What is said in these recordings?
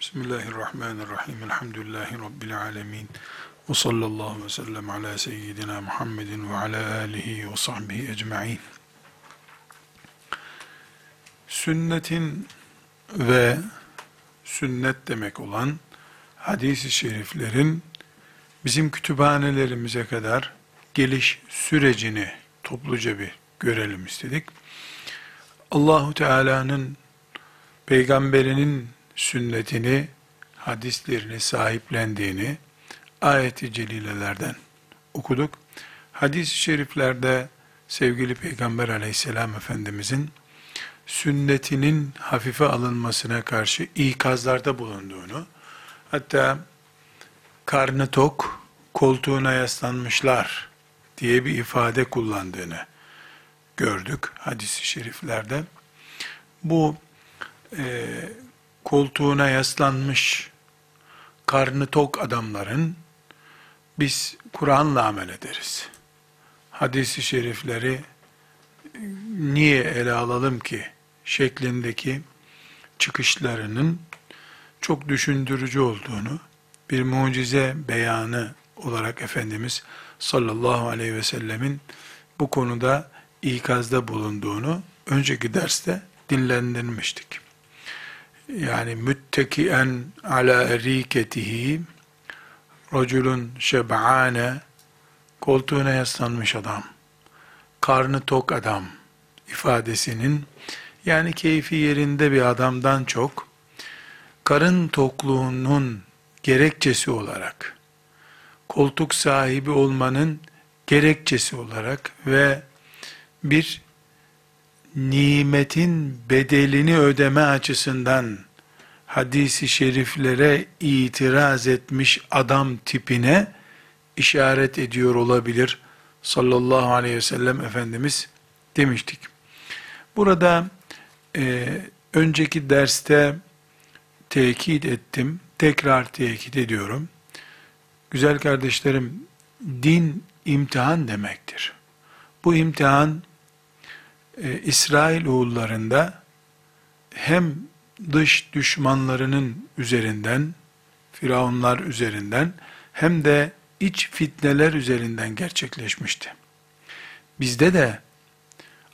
Bismillahirrahmanirrahim. Elhamdülillahi Rabbil alemin. Ve sallallahu ve sellem ala seyyidina Muhammedin ve ala alihi ve sahbihi ecma'in. Sünnetin ve sünnet demek olan hadis-i şeriflerin bizim kütüphanelerimize kadar geliş sürecini topluca bir görelim istedik. Allahu Teala'nın peygamberinin sünnetini, hadislerini sahiplendiğini ayeti celilelerden okuduk. Hadis-i şeriflerde sevgili Peygamber aleyhisselam efendimizin sünnetinin hafife alınmasına karşı ikazlarda bulunduğunu, hatta karnı tok, koltuğuna yaslanmışlar diye bir ifade kullandığını gördük hadis-i şeriflerde. Bu e, koltuğuna yaslanmış, karnı tok adamların biz Kur'an'la amel ederiz. Hadis-i şerifleri niye ele alalım ki şeklindeki çıkışlarının çok düşündürücü olduğunu, bir mucize beyanı olarak Efendimiz sallallahu aleyhi ve sellemin bu konuda ikazda bulunduğunu önceki derste dinlendirmiştik yani müttekien ala eriketihi racülün şeb'ane koltuğuna yaslanmış adam karnı tok adam ifadesinin yani keyfi yerinde bir adamdan çok karın tokluğunun gerekçesi olarak koltuk sahibi olmanın gerekçesi olarak ve bir nimetin bedelini ödeme açısından hadisi şeriflere itiraz etmiş adam tipine işaret ediyor olabilir sallallahu aleyhi ve sellem Efendimiz demiştik. Burada e, önceki derste tekit ettim, tekrar tekit ediyorum. Güzel kardeşlerim, din imtihan demektir. Bu imtihan e, İsrail oğullarında hem dış düşmanlarının üzerinden, firavunlar üzerinden hem de iç fitneler üzerinden gerçekleşmişti. Bizde de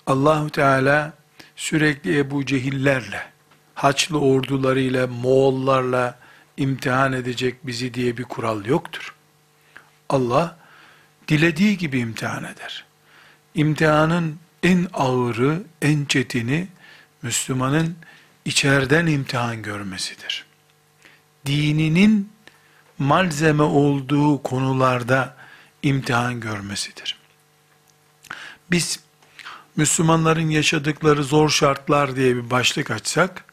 Allahu Teala sürekli Ebu Cehillerle, Haçlı ordularıyla, Moğollarla imtihan edecek bizi diye bir kural yoktur. Allah dilediği gibi imtihan eder. İmtihanın en ağırı, en çetini Müslümanın içeriden imtihan görmesidir. Dininin malzeme olduğu konularda imtihan görmesidir. Biz Müslümanların yaşadıkları zor şartlar diye bir başlık açsak,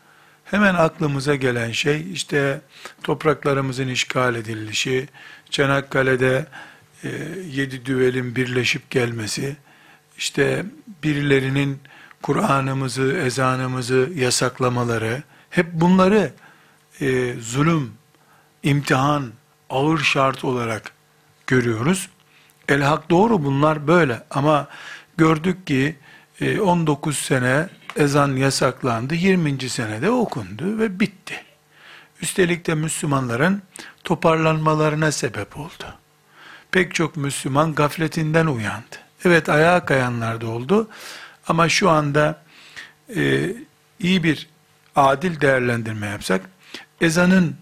hemen aklımıza gelen şey işte topraklarımızın işgal edilişi, Çanakkale'de e, yedi düvelin birleşip gelmesi, işte birilerinin Kur'an'ımızı, ezanımızı yasaklamaları, hep bunları e, zulüm, imtihan, ağır şart olarak görüyoruz. El hak doğru bunlar böyle ama gördük ki e, 19 sene ezan yasaklandı, 20. senede okundu ve bitti. Üstelik de Müslümanların toparlanmalarına sebep oldu. Pek çok Müslüman gafletinden uyandı. Evet ayağa kayanlar da oldu. Ama şu anda e, iyi bir adil değerlendirme yapsak, ezanın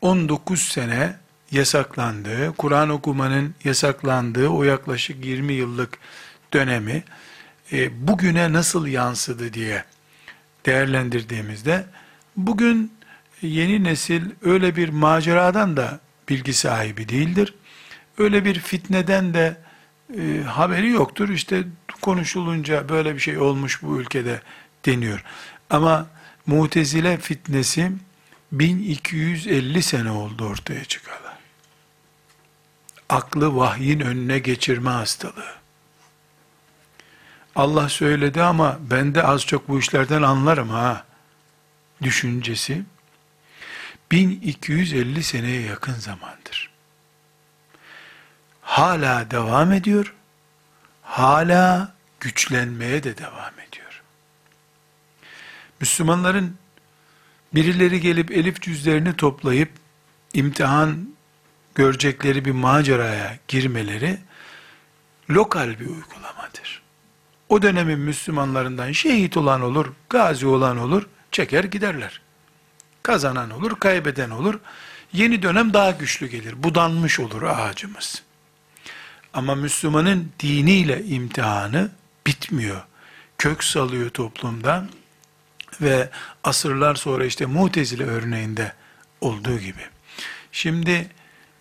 19 sene yasaklandığı, Kur'an okumanın yasaklandığı o yaklaşık 20 yıllık dönemi e, bugüne nasıl yansıdı diye değerlendirdiğimizde bugün yeni nesil öyle bir maceradan da bilgi sahibi değildir. Öyle bir fitneden de e, haberi yoktur. İşte konuşulunca böyle bir şey olmuş bu ülkede deniyor. Ama mutezile fitnesi 1250 sene oldu ortaya çıkalı. Aklı vahyin önüne geçirme hastalığı. Allah söyledi ama ben de az çok bu işlerden anlarım ha. Düşüncesi 1250 seneye yakın zamandır hala devam ediyor. Hala güçlenmeye de devam ediyor. Müslümanların birileri gelip elif cüzlerini toplayıp imtihan görecekleri bir maceraya girmeleri lokal bir uygulamadır. O dönemin Müslümanlarından şehit olan olur, gazi olan olur, çeker giderler. Kazanan olur, kaybeden olur. Yeni dönem daha güçlü gelir. Budanmış olur ağacımız. Ama Müslümanın diniyle imtihanı bitmiyor. Kök salıyor toplumda ve asırlar sonra işte Mutezile örneğinde olduğu gibi. Şimdi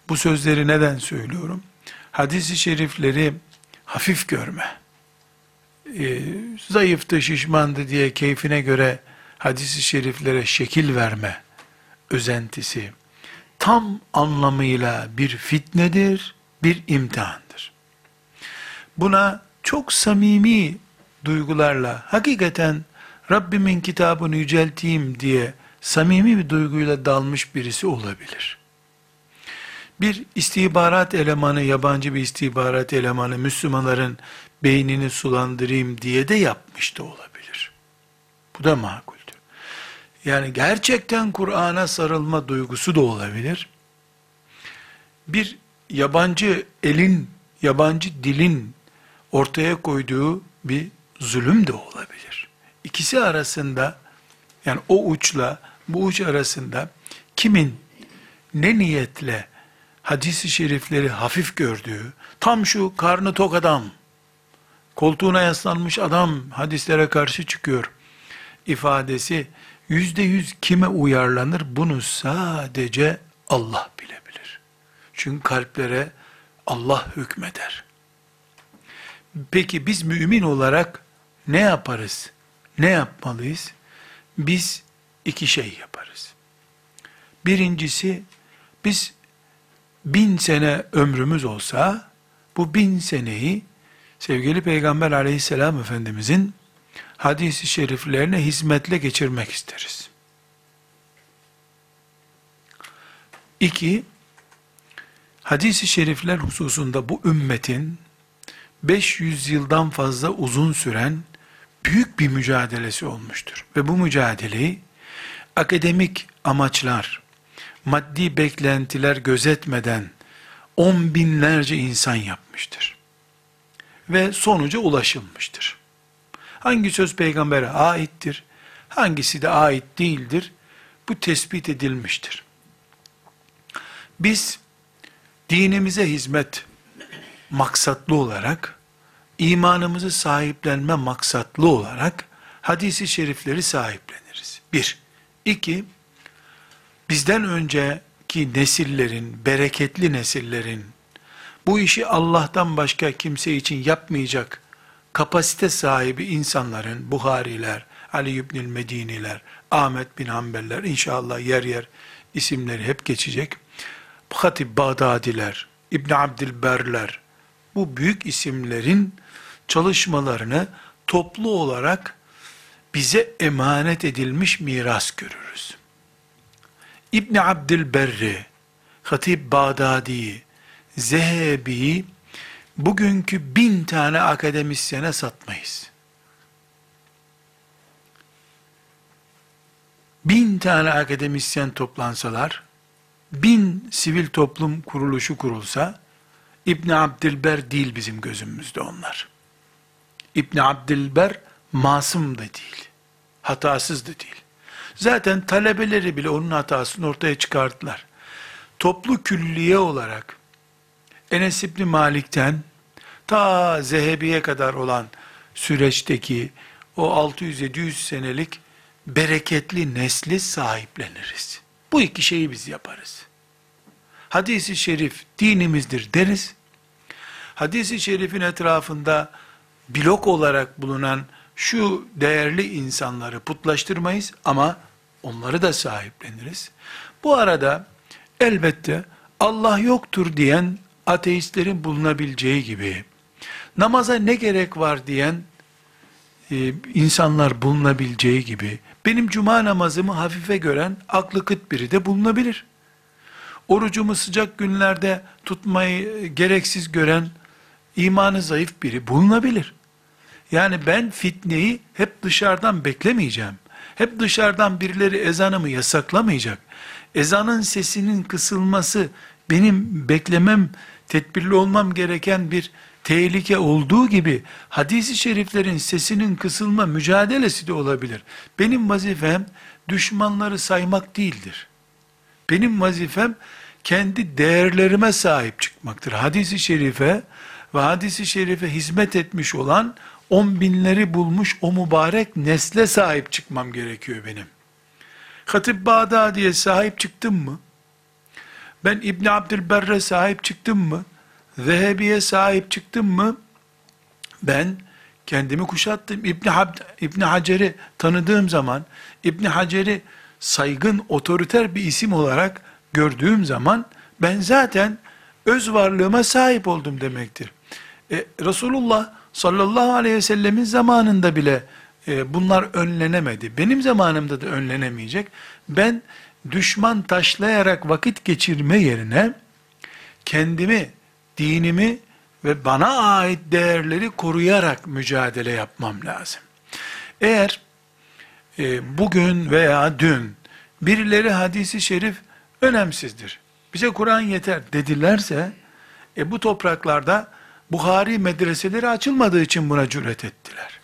bu sözleri neden söylüyorum? Hadis-i şerifleri hafif görme, e, zayıftı, şişmandı diye keyfine göre hadis-i şeriflere şekil verme özentisi, tam anlamıyla bir fitnedir, bir imtihandır. Buna çok samimi duygularla, hakikaten Rabbimin kitabını yücelteyim diye samimi bir duyguyla dalmış birisi olabilir. Bir istihbarat elemanı, yabancı bir istihbarat elemanı Müslümanların beynini sulandırayım diye de yapmış da olabilir. Bu da makuldür. Yani gerçekten Kur'an'a sarılma duygusu da olabilir. Bir yabancı elin, yabancı dilin ortaya koyduğu bir zulüm de olabilir. İkisi arasında yani o uçla bu uç arasında kimin ne niyetle hadisi şerifleri hafif gördüğü, tam şu karnı tok adam, koltuğuna yaslanmış adam hadislere karşı çıkıyor ifadesi yüzde yüz kime uyarlanır bunu sadece Allah bilebilir. Çünkü kalplere Allah hükmeder. Peki biz mümin olarak ne yaparız? Ne yapmalıyız? Biz iki şey yaparız. Birincisi biz bin sene ömrümüz olsa bu bin seneyi sevgili Peygamber aleyhisselam efendimizin hadisi şeriflerine hizmetle geçirmek isteriz. İki, hadisi şerifler hususunda bu ümmetin 500 yıldan fazla uzun süren büyük bir mücadelesi olmuştur. Ve bu mücadeleyi akademik amaçlar, maddi beklentiler gözetmeden on binlerce insan yapmıştır. Ve sonuca ulaşılmıştır. Hangi söz peygambere aittir, hangisi de ait değildir, bu tespit edilmiştir. Biz dinimize hizmet maksatlı olarak, imanımızı sahiplenme maksatlı olarak hadisi şerifleri sahipleniriz. Bir. İki, bizden önceki nesillerin, bereketli nesillerin, bu işi Allah'tan başka kimse için yapmayacak kapasite sahibi insanların, Buhariler, Ali İbnül Mediniler, Ahmet bin Hanbeller, inşallah yer yer isimleri hep geçecek. Hatib Bağdadiler, İbn Abdilberler, bu büyük isimlerin çalışmalarını toplu olarak bize emanet edilmiş miras görürüz. İbn Abdilberri, Hatib Bağdadi, Zehebi, bugünkü bin tane akademisyene satmayız. Bin tane akademisyen toplansalar, bin sivil toplum kuruluşu kurulsa, İbn Abdilber değil bizim gözümüzde onlar. İbn Abdilber masum da değil. Hatasız da değil. Zaten talebeleri bile onun hatasını ortaya çıkarttılar. Toplu külliye olarak Enes İbni Malik'ten ta Zehebi'ye kadar olan süreçteki o 600-700 senelik bereketli nesli sahipleniriz. Bu iki şeyi biz yaparız. Hadisi şerif dinimizdir deriz. Hadisi şerifin etrafında blok olarak bulunan şu değerli insanları putlaştırmayız ama onları da sahipleniriz. Bu arada elbette Allah yoktur diyen ateistlerin bulunabileceği gibi, namaza ne gerek var diyen e, insanlar bulunabileceği gibi, benim cuma namazımı hafife gören aklı kıt biri de bulunabilir. Orucumu sıcak günlerde tutmayı gereksiz gören imanı zayıf biri bulunabilir. Yani ben fitneyi hep dışarıdan beklemeyeceğim. Hep dışarıdan birileri ezanımı yasaklamayacak. Ezanın sesinin kısılması benim beklemem, tedbirli olmam gereken bir tehlike olduğu gibi hadisi şeriflerin sesinin kısılma mücadelesi de olabilir. Benim vazifem düşmanları saymak değildir. Benim vazifem kendi değerlerime sahip çıkmaktır. Hadisi şerife ve hadisi şerife hizmet etmiş olan on binleri bulmuş o mübarek nesle sahip çıkmam gerekiyor benim. Hatip Bağdadi'ye sahip çıktım mı? Ben İbni Abdülberre sahip çıktım mı? Zehebi'ye sahip çıktım mı? Ben kendimi kuşattım. İbni, Hab İbni Hacer'i tanıdığım zaman, İbni Hacer'i saygın, otoriter bir isim olarak gördüğüm zaman, ben zaten öz varlığıma sahip oldum demektir. E, Resulullah sallallahu aleyhi ve sellemin zamanında bile e, bunlar önlenemedi. Benim zamanımda da önlenemeyecek. Ben düşman taşlayarak vakit geçirme yerine kendimi, dinimi ve bana ait değerleri koruyarak mücadele yapmam lazım. Eğer e, bugün veya dün birileri hadisi şerif önemsizdir. Bize Kur'an yeter dedilerse e, bu topraklarda Buhari medreseleri açılmadığı için buna cüret ettiler.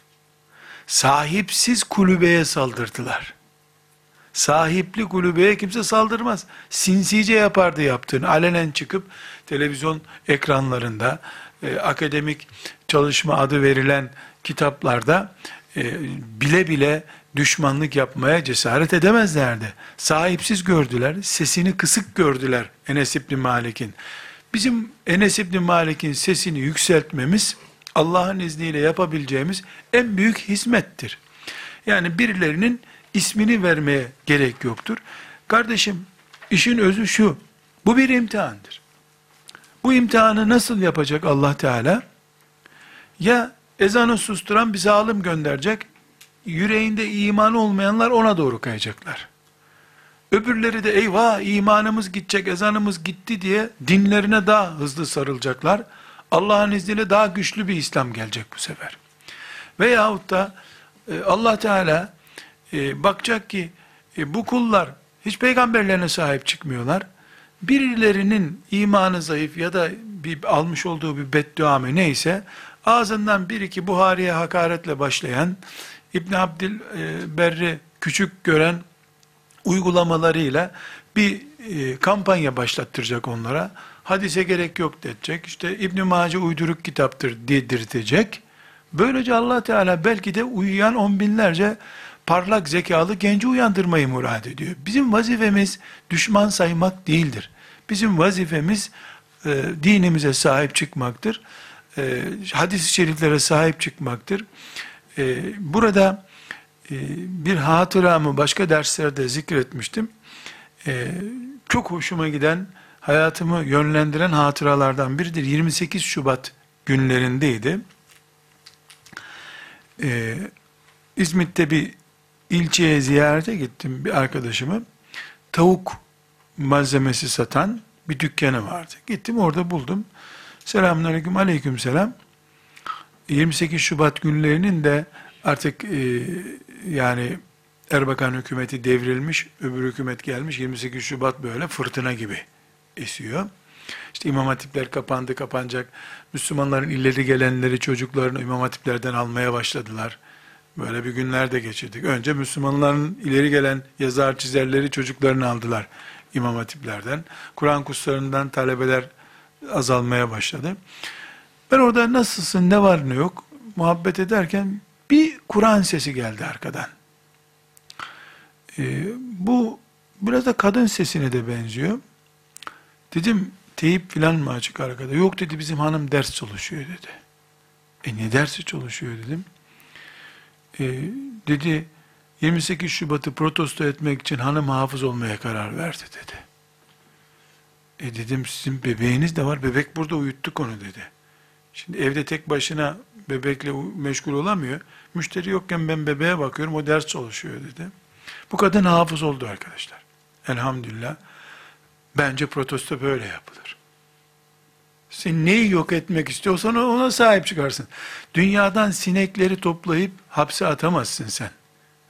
Sahipsiz kulübeye saldırdılar. Sahipli kulübeye kimse saldırmaz. Sinsice yapardı yaptığını. Alenen çıkıp televizyon ekranlarında, e, akademik çalışma adı verilen kitaplarda e, bile bile düşmanlık yapmaya cesaret edemezlerdi. Sahipsiz gördüler, sesini kısık gördüler Enes İbni Malik'in. Bizim Enes İbni Malik'in sesini yükseltmemiz, Allah'ın izniyle yapabileceğimiz en büyük hizmettir. Yani birilerinin ismini vermeye gerek yoktur. Kardeşim, işin özü şu, bu bir imtihandır. Bu imtihanı nasıl yapacak Allah Teala? Ya ezanı susturan bir zalim gönderecek, yüreğinde iman olmayanlar ona doğru kayacaklar. Öbürleri de eyvah imanımız gidecek, ezanımız gitti diye dinlerine daha hızlı sarılacaklar. Allah'ın izniyle daha güçlü bir İslam gelecek bu sefer. Veyahut da e, Allah Teala e, bakacak ki e, bu kullar hiç peygamberlerine sahip çıkmıyorlar. Birilerinin imanı zayıf ya da bir almış olduğu bir beddua mı neyse ağzından bir iki Buhari'ye hakaretle başlayan İbn Abdülberri küçük gören uygulamalarıyla bir e, kampanya başlattıracak onlara. Hadise gerek yok diyecek. İşte İbn Mace uyduruk kitaptır dedirtecek. Böylece Allah Teala belki de uyuyan on binlerce parlak zekalı genci uyandırmayı murad ediyor. Bizim vazifemiz düşman saymak değildir. Bizim vazifemiz e, dinimize sahip çıkmaktır. E, hadis-i şeriflere sahip çıkmaktır. E, burada e, bir hatıramı başka derslerde zikretmiştim. E, çok hoşuma giden, hayatımı yönlendiren hatıralardan biridir. 28 Şubat günlerindeydi. E, İzmit'te bir ilçeye ziyarete gittim bir arkadaşımı. Tavuk malzemesi satan bir dükkanı vardı. Gittim orada buldum. Selamun aleyküm selam. 28 Şubat günlerinin de artık e, yani Erbakan hükümeti devrilmiş, öbür hükümet gelmiş, 28 Şubat böyle fırtına gibi esiyor. İşte imam hatipler kapandı, kapanacak. Müslümanların illeri gelenleri çocuklarını imam hatiplerden almaya başladılar. Böyle bir günler de geçirdik. Önce Müslümanların ileri gelen yazar çizerleri çocuklarını aldılar imam hatiplerden. Kur'an kurslarından talebeler azalmaya başladı. Ben orada nasılsın, ne var ne yok muhabbet ederken bir Kur'an sesi geldi arkadan. Ee, bu biraz da kadın sesine de benziyor. Dedim teyip filan mı açık arkada? Yok dedi bizim hanım ders çalışıyor dedi. E ne dersi çalışıyor dedim. E, dedi 28 Şubat'ı protesto etmek için hanım hafız olmaya karar verdi dedi. E dedim sizin bebeğiniz de var. Bebek burada uyuttuk onu dedi. Şimdi evde tek başına bebekle meşgul olamıyor. Müşteri yokken ben bebeğe bakıyorum o ders çalışıyor dedi. Bu kadın hafız oldu arkadaşlar. Elhamdülillah. Bence protesto böyle yapılır. Sen neyi yok etmek istiyorsan ona sahip çıkarsın. Dünyadan sinekleri toplayıp hapse atamazsın sen.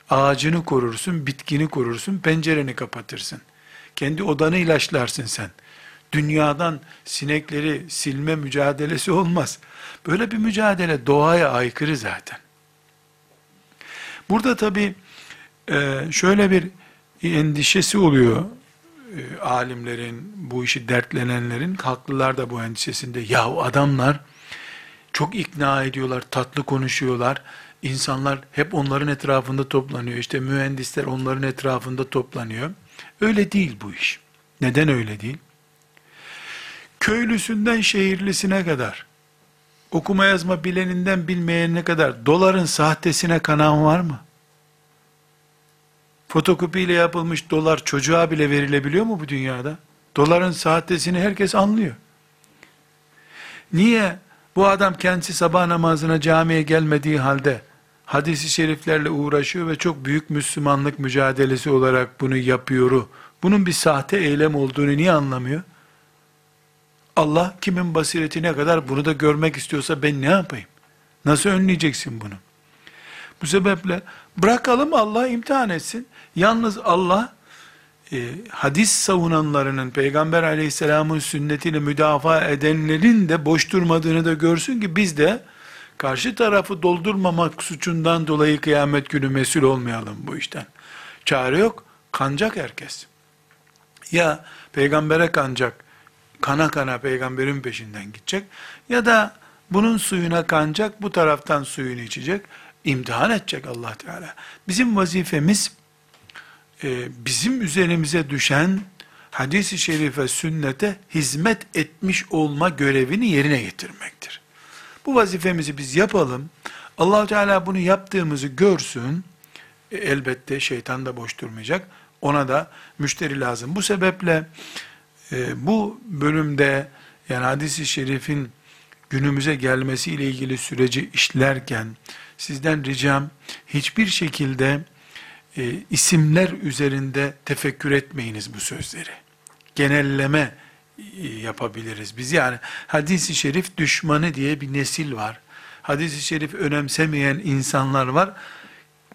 ağacını korursun, bitkini korursun, pencereni kapatırsın. Kendi odanı ilaçlarsın sen. Dünyadan sinekleri silme mücadelesi olmaz. Böyle bir mücadele doğaya aykırı zaten. Burada tabi e, şöyle bir endişesi oluyor e, alimlerin, bu işi dertlenenlerin, haklılar da bu endişesinde. Yahu adamlar çok ikna ediyorlar, tatlı konuşuyorlar. İnsanlar hep onların etrafında toplanıyor. İşte mühendisler onların etrafında toplanıyor. Öyle değil bu iş. Neden öyle değil? Köylüsünden şehirlisine kadar, okuma yazma bileninden bilmeyenine kadar doların sahtesine kanan var mı? Fotokopiyle yapılmış dolar çocuğa bile verilebiliyor mu bu dünyada? Doların sahtesini herkes anlıyor. Niye bu adam kendisi sabah namazına camiye gelmediği halde hadisi şeriflerle uğraşıyor ve çok büyük Müslümanlık mücadelesi olarak bunu yapıyor. Bunun bir sahte eylem olduğunu niye anlamıyor? Allah kimin basiretine kadar bunu da görmek istiyorsa ben ne yapayım? Nasıl önleyeceksin bunu? Bu sebeple bırakalım Allah imtihan etsin. Yalnız Allah e, hadis savunanlarının Peygamber aleyhisselamın sünnetini müdafaa edenlerin de boş durmadığını da görsün ki biz de karşı tarafı doldurmamak suçundan dolayı kıyamet günü mesul olmayalım bu işten. Çare yok, kanacak herkes. Ya peygambere kanacak, kana kana peygamberin peşinden gidecek ya da bunun suyuna kanacak, bu taraftan suyunu içecek, imtihan edecek Allah Teala. Bizim vazifemiz e, bizim üzerimize düşen hadis-i şerife, sünnete hizmet etmiş olma görevini yerine getirmektir. Bu vazifemizi biz yapalım. allah Teala bunu yaptığımızı görsün. E, elbette şeytan da boş durmayacak. Ona da müşteri lazım. Bu sebeple e, bu bölümde yani hadis-i şerifin günümüze gelmesi ile ilgili süreci işlerken sizden ricam hiçbir şekilde e, isimler üzerinde tefekkür etmeyiniz bu sözleri. Genelleme e, yapabiliriz biz. Yani hadisi şerif düşmanı diye bir nesil var. Hadisi şerif önemsemeyen insanlar var.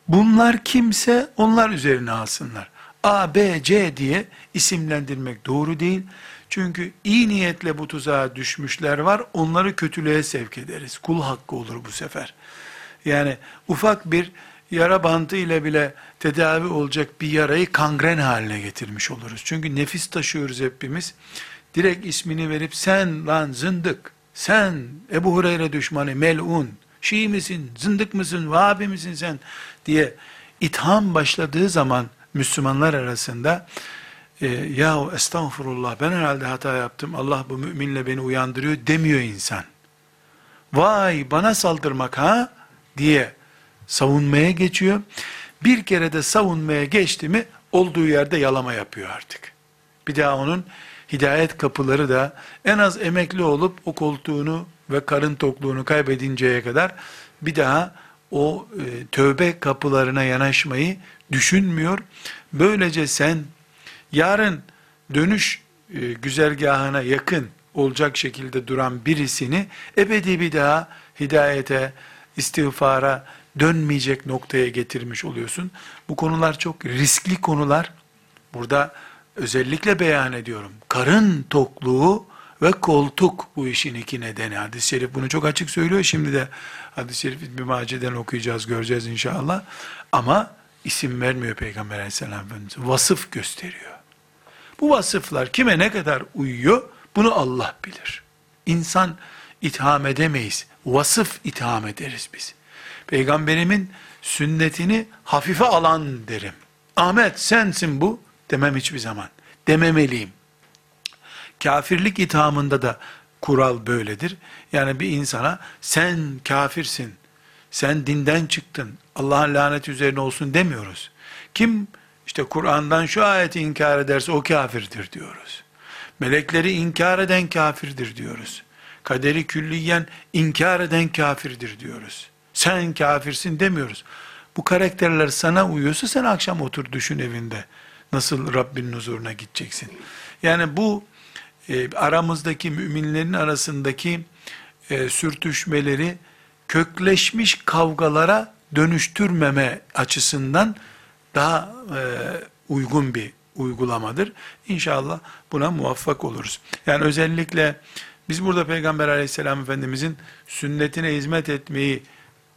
Bunlar kimse onlar üzerine alsınlar. A, B, C diye isimlendirmek doğru değil. Çünkü iyi niyetle bu tuzağa düşmüşler var. Onları kötülüğe sevk ederiz. Kul hakkı olur bu sefer. Yani ufak bir yara bantı ile bile tedavi olacak bir yarayı kangren haline getirmiş oluruz. Çünkü nefis taşıyoruz hepimiz. Direkt ismini verip sen lan zındık, sen Ebu Hureyre düşmanı melun, Şii misin, zındık mısın, Vahabi misin sen diye itham başladığı zaman Müslümanlar arasında e, yahu estağfurullah ben herhalde hata yaptım Allah bu müminle beni uyandırıyor demiyor insan. Vay bana saldırmak ha diye savunmaya geçiyor. Bir kere de savunmaya geçti mi olduğu yerde yalama yapıyor artık. Bir daha onun hidayet kapıları da en az emekli olup o koltuğunu ve karın tokluğunu kaybedinceye kadar bir daha o e, tövbe kapılarına yanaşmayı düşünmüyor. Böylece sen yarın dönüş e, güzergahına yakın olacak şekilde duran birisini ebedi bir daha hidayete, istiğfara dönmeyecek noktaya getirmiş oluyorsun. Bu konular çok riskli konular. Burada özellikle beyan ediyorum. Karın tokluğu ve koltuk bu işin iki nedeni. Hadis-i şerif bunu çok açık söylüyor. Şimdi de hadis-i şerif İbn-i Mace'den okuyacağız, göreceğiz inşallah. Ama isim vermiyor Peygamber aleyhisselam Efendimiz. Vasıf gösteriyor. Bu vasıflar kime ne kadar uyuyor bunu Allah bilir. İnsan itham edemeyiz. Vasıf itham ederiz biz. Peygamberimin sünnetini hafife alan derim. Ahmet sensin bu demem hiçbir zaman. Dememeliyim. Kafirlik ithamında da kural böyledir. Yani bir insana sen kafirsin, sen dinden çıktın, Allah'ın laneti üzerine olsun demiyoruz. Kim işte Kur'an'dan şu ayeti inkar ederse o kafirdir diyoruz. Melekleri inkar eden kafirdir diyoruz. Kaderi külliyen inkar eden kafirdir diyoruz. Sen kafirsin demiyoruz. Bu karakterler sana uyuyorsa sen akşam otur düşün evinde. Nasıl Rabbinin huzuruna gideceksin. Yani bu e, aramızdaki müminlerin arasındaki e, sürtüşmeleri kökleşmiş kavgalara dönüştürmeme açısından daha e, uygun bir uygulamadır. İnşallah buna muvaffak oluruz. Yani özellikle biz burada Peygamber aleyhisselam efendimizin sünnetine hizmet etmeyi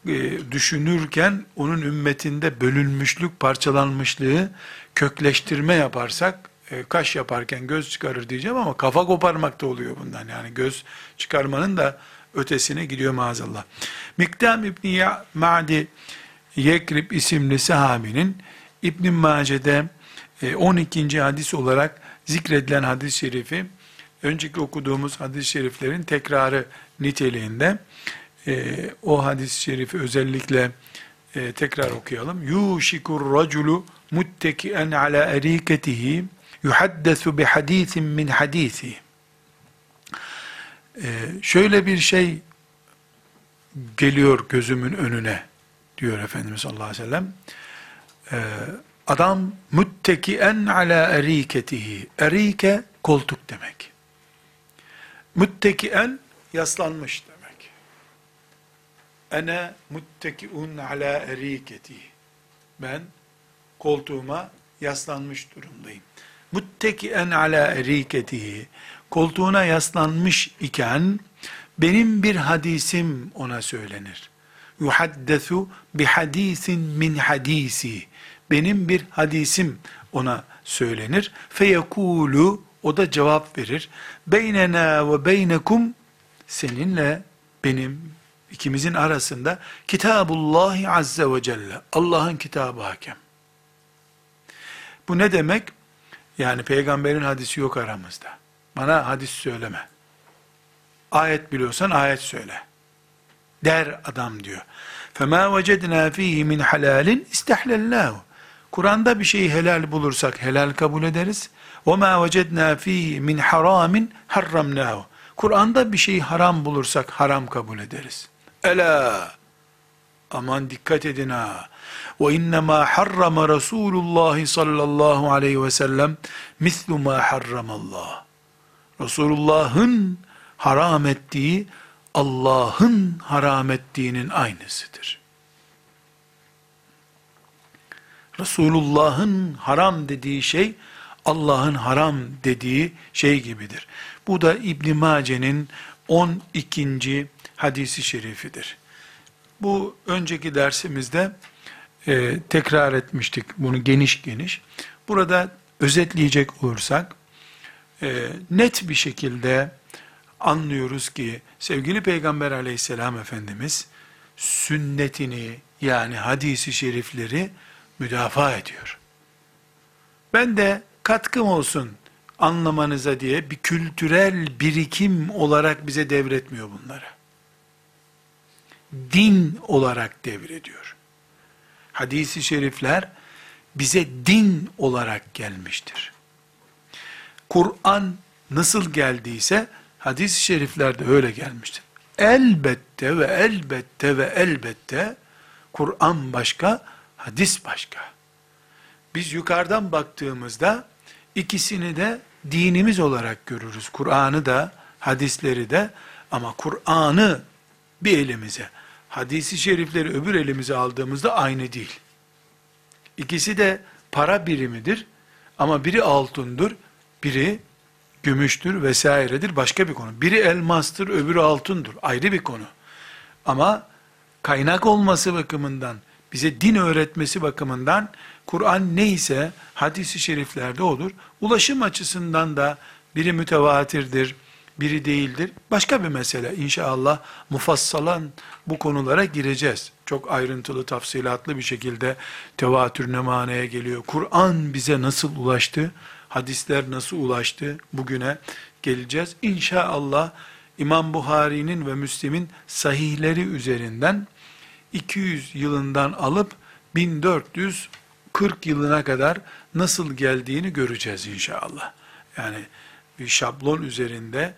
e, düşünürken onun ümmetinde bölünmüşlük, parçalanmışlığı kökleştirme yaparsak e, kaş yaparken göz çıkarır diyeceğim ama kafa koparmak da oluyor bundan. Yani göz çıkarmanın da ötesine gidiyor maazallah. Miktam İbni Ma'di Yekrib isimli sahabinin İbn Mace'de 12. E, hadis olarak zikredilen hadis-i şerifi önceki okuduğumuz hadis-i şeriflerin tekrarı niteliğinde e, o hadis-i şerifi özellikle e, tekrar okuyalım. Yuşikur raculu muttekien ala eriketihi yuhaddesu bi hadisin min hadisi. Ee, şöyle bir şey geliyor gözümün önüne diyor Efendimiz sallallahu aleyhi ve sellem. Ee, adam müttekien ala eriketihi. Erike koltuk demek. Müttekien yaslanmış demek. Ene müttekiun ala eriketi. Ben koltuğuma yaslanmış durumdayım. Muttekien ala eriketihi. Koltuğuna yaslanmış iken benim bir hadisim ona söylenir. Yuhaddesu bi hadisin min hadisi. Benim bir hadisim ona söylenir. Feyekulu o da cevap verir. Beynena ve beynekum seninle benim ikimizin arasında Kitabullahi Azze ve Celle. Allah'ın kitabı hakem. Bu ne demek? Yani peygamberin hadisi yok aramızda. Bana hadis söyleme. Ayet biliyorsan ayet söyle. Der adam diyor. فَمَا وَجَدْنَا ف۪يهِ مِنْ حَلَالٍ اِسْتَحْلَلْنَاهُ Kur'an'da bir şeyi helal bulursak helal kabul ederiz. وَمَا وَجَدْنَا ف۪يهِ مِنْ حَرَامٍ حَرَّمْنَاهُ Kur'an'da bir şeyi haram bulursak haram kabul ederiz. Ela aman dikkat edin ha. Ve innema harrama Resulullah sallallahu aleyhi ve sellem mislu ma harramallah. Resulullah'ın haram ettiği Allah'ın haram ettiğinin aynısıdır. Resulullah'ın haram dediği şey Allah'ın haram dediği şey gibidir. Bu da İbn Mace'nin 12. hadisi şerifidir. Bu önceki dersimizde e, tekrar etmiştik bunu geniş geniş. Burada özetleyecek olursak e, net bir şekilde anlıyoruz ki sevgili Peygamber aleyhisselam Efendimiz sünnetini yani hadisi şerifleri müdafaa ediyor. Ben de katkım olsun anlamanıza diye bir kültürel birikim olarak bize devretmiyor bunları. Din olarak devrediyor. Hadisi şerifler bize din olarak gelmiştir. Kur'an nasıl geldiyse hadis-i şerifler de öyle gelmiştir. Elbette ve elbette ve elbette Kur'an başka, hadis başka. Biz yukarıdan baktığımızda ikisini de dinimiz olarak görürüz. Kur'an'ı da, hadisleri de ama Kur'an'ı bir elimize, hadisi şerifleri öbür elimize aldığımızda aynı değil. İkisi de para birimidir ama biri altındır, biri gümüştür vesairedir başka bir konu. Biri elmastır, öbürü altındır. Ayrı bir konu. Ama kaynak olması bakımından, bize din öğretmesi bakımından Kur'an neyse hadisi şeriflerde olur. Ulaşım açısından da biri mütevatirdir, biri değildir. Başka bir mesele. İnşallah mufassalan bu konulara gireceğiz. Çok ayrıntılı, tafsilatlı bir şekilde tevatür ne manaya geliyor. Kur'an bize nasıl ulaştı? Hadisler nasıl ulaştı? Bugüne geleceğiz. İnşallah İmam Buhari'nin ve Müslim'in sahihleri üzerinden 200 yılından alıp 1440 yılına kadar nasıl geldiğini göreceğiz inşallah. Yani bir şablon üzerinde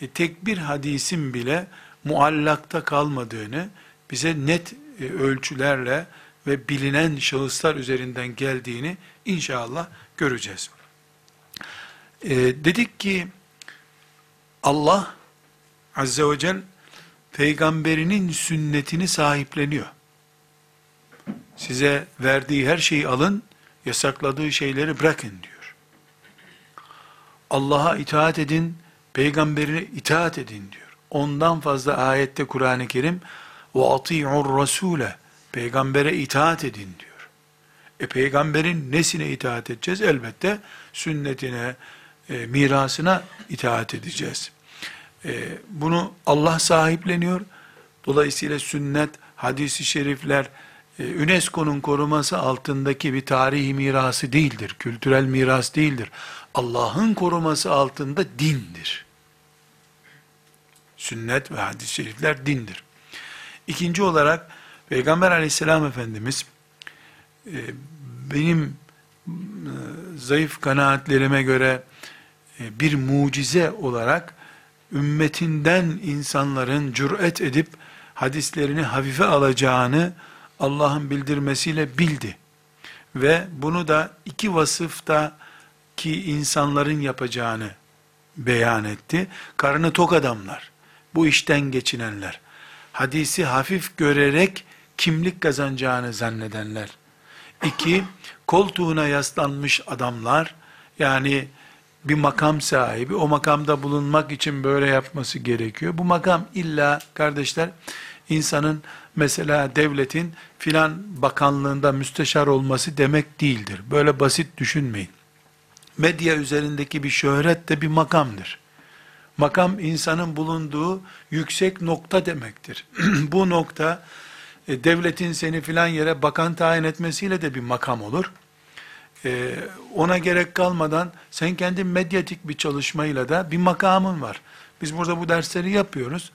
e, tek bir hadisin bile muallakta kalmadığını bize net e, ölçülerle ve bilinen şahıslar üzerinden geldiğini inşallah göreceğiz. E, dedik ki Allah Azze ve Celle peygamberinin sünnetini sahipleniyor. size verdiği her şeyi alın, yasakladığı şeyleri bırakın diyor. Allah'a itaat edin, peygamberine itaat edin diyor. Ondan fazla ayette Kur'an-ı Kerim ati'ur rasule peygambere itaat edin diyor. E peygamberin nesine itaat edeceğiz? Elbette sünnetine, e, mirasına itaat edeceğiz. E, bunu Allah sahipleniyor. Dolayısıyla sünnet, hadisi şerifler, e, UNESCO'nun koruması altındaki bir tarihi mirası değildir. Kültürel miras değildir. Allah'ın koruması altında dindir. Sünnet ve hadis-i şerifler dindir. İkinci olarak Peygamber aleyhisselam Efendimiz e, benim e, zayıf kanaatlerime göre e, bir mucize olarak ümmetinden insanların cüret edip hadislerini hafife alacağını Allah'ın bildirmesiyle bildi. Ve bunu da iki vasıfta ki insanların yapacağını beyan etti. Karnı tok adamlar, bu işten geçinenler, hadisi hafif görerek kimlik kazanacağını zannedenler. İki, koltuğuna yaslanmış adamlar, yani bir makam sahibi, o makamda bulunmak için böyle yapması gerekiyor. Bu makam illa kardeşler, insanın mesela devletin filan bakanlığında müsteşar olması demek değildir. Böyle basit düşünmeyin. Medya üzerindeki bir şöhret de bir makamdır. Makam insanın bulunduğu yüksek nokta demektir. Bu nokta e, devletin seni filan yere bakan tayin etmesiyle de bir makam olur. E, ona gerek kalmadan sen kendi medyatik bir çalışmayla da bir makamın var. Biz burada bu dersleri yapıyoruz.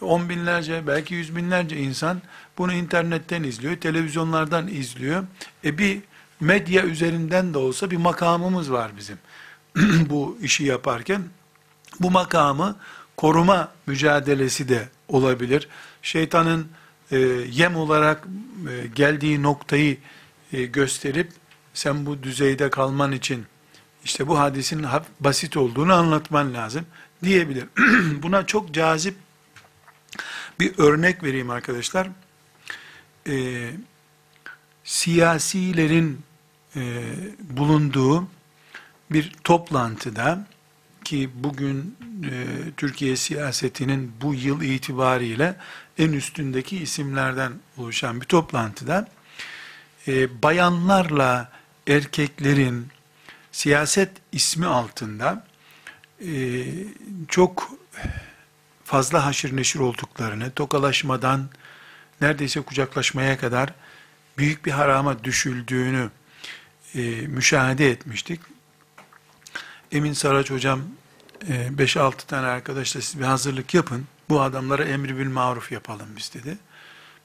On binlerce belki yüz binlerce insan bunu internetten izliyor, televizyonlardan izliyor. E bir medya üzerinden de olsa bir makamımız var bizim. bu işi yaparken bu makamı koruma mücadelesi de olabilir. Şeytanın e, yem olarak e, geldiği noktayı e, gösterip sen bu düzeyde kalman için işte bu hadisin basit olduğunu anlatman lazım diyebilir. Buna çok cazip bir örnek vereyim arkadaşlar. E, siyasilerin e, bulunduğu bir toplantıda ki bugün e, Türkiye siyasetinin bu yıl itibariyle en üstündeki isimlerden oluşan bir toplantıda e, bayanlarla erkeklerin siyaset ismi altında e, çok fazla haşır neşir olduklarını, tokalaşmadan neredeyse kucaklaşmaya kadar büyük bir harama düşüldüğünü e, müşahede etmiştik. Emin Saraç hocam 5-6 e, tane arkadaşla siz bir hazırlık yapın. Bu adamlara emri bil maruf yapalım biz dedi.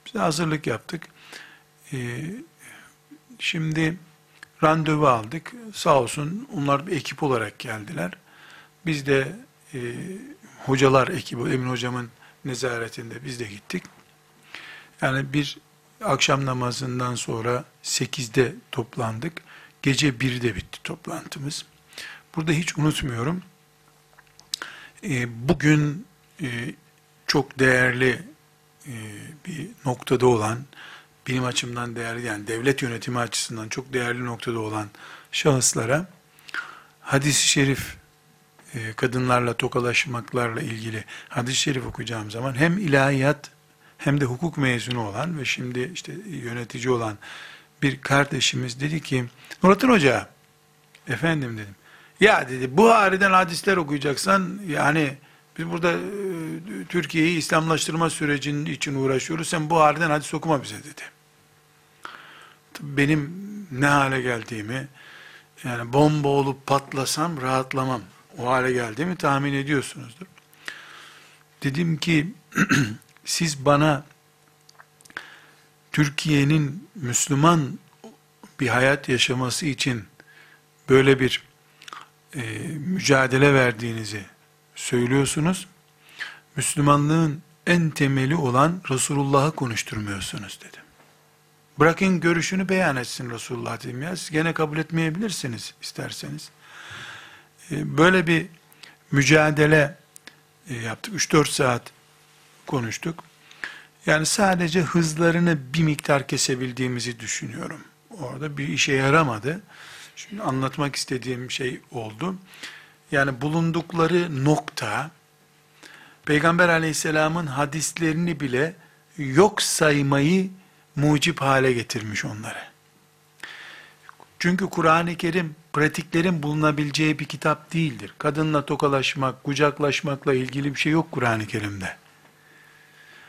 Biz de hazırlık yaptık. E, şimdi randevu aldık. Sağ olsun onlar bir ekip olarak geldiler. Biz de e, hocalar ekibi, Emin hocamın nezaretinde biz de gittik. Yani bir akşam namazından sonra 8'de toplandık. Gece 1'de bitti toplantımız. Burada hiç unutmuyorum. E, bugün e, çok değerli e, bir noktada olan, benim açımdan değerli, yani devlet yönetimi açısından çok değerli noktada olan şahıslara hadis-i şerif e, kadınlarla tokalaşmaklarla ilgili hadis-i şerif okuyacağım zaman hem ilahiyat hem de hukuk mezunu olan ve şimdi işte yönetici olan bir kardeşimiz dedi ki Nurattin Hoca efendim dedim ya dedi Buhari'den hadisler okuyacaksan yani biz burada e, Türkiye'yi İslamlaştırma sürecinin için uğraşıyoruz. Sen Buhari'den hadis okuma bize dedi. Benim ne hale geldiğimi yani bomba olup patlasam rahatlamam. O hale geldiğimi tahmin ediyorsunuzdur. Dedim ki siz bana Türkiye'nin Müslüman bir hayat yaşaması için böyle bir e, mücadele verdiğinizi söylüyorsunuz. Müslümanlığın en temeli olan Resulullah'ı konuşturmuyorsunuz dedim. Bırakın görüşünü beyan etsin Resulullah dedim ya. Siz gene kabul etmeyebilirsiniz isterseniz. E, böyle bir mücadele e, yaptık. 3-4 saat konuştuk. Yani sadece hızlarını bir miktar kesebildiğimizi düşünüyorum. Orada bir işe yaramadı. Şimdi anlatmak istediğim şey oldu. Yani bulundukları nokta, Peygamber aleyhisselamın hadislerini bile yok saymayı mucip hale getirmiş onları. Çünkü Kur'an-ı Kerim pratiklerin bulunabileceği bir kitap değildir. Kadınla tokalaşmak, kucaklaşmakla ilgili bir şey yok Kur'an-ı Kerim'de.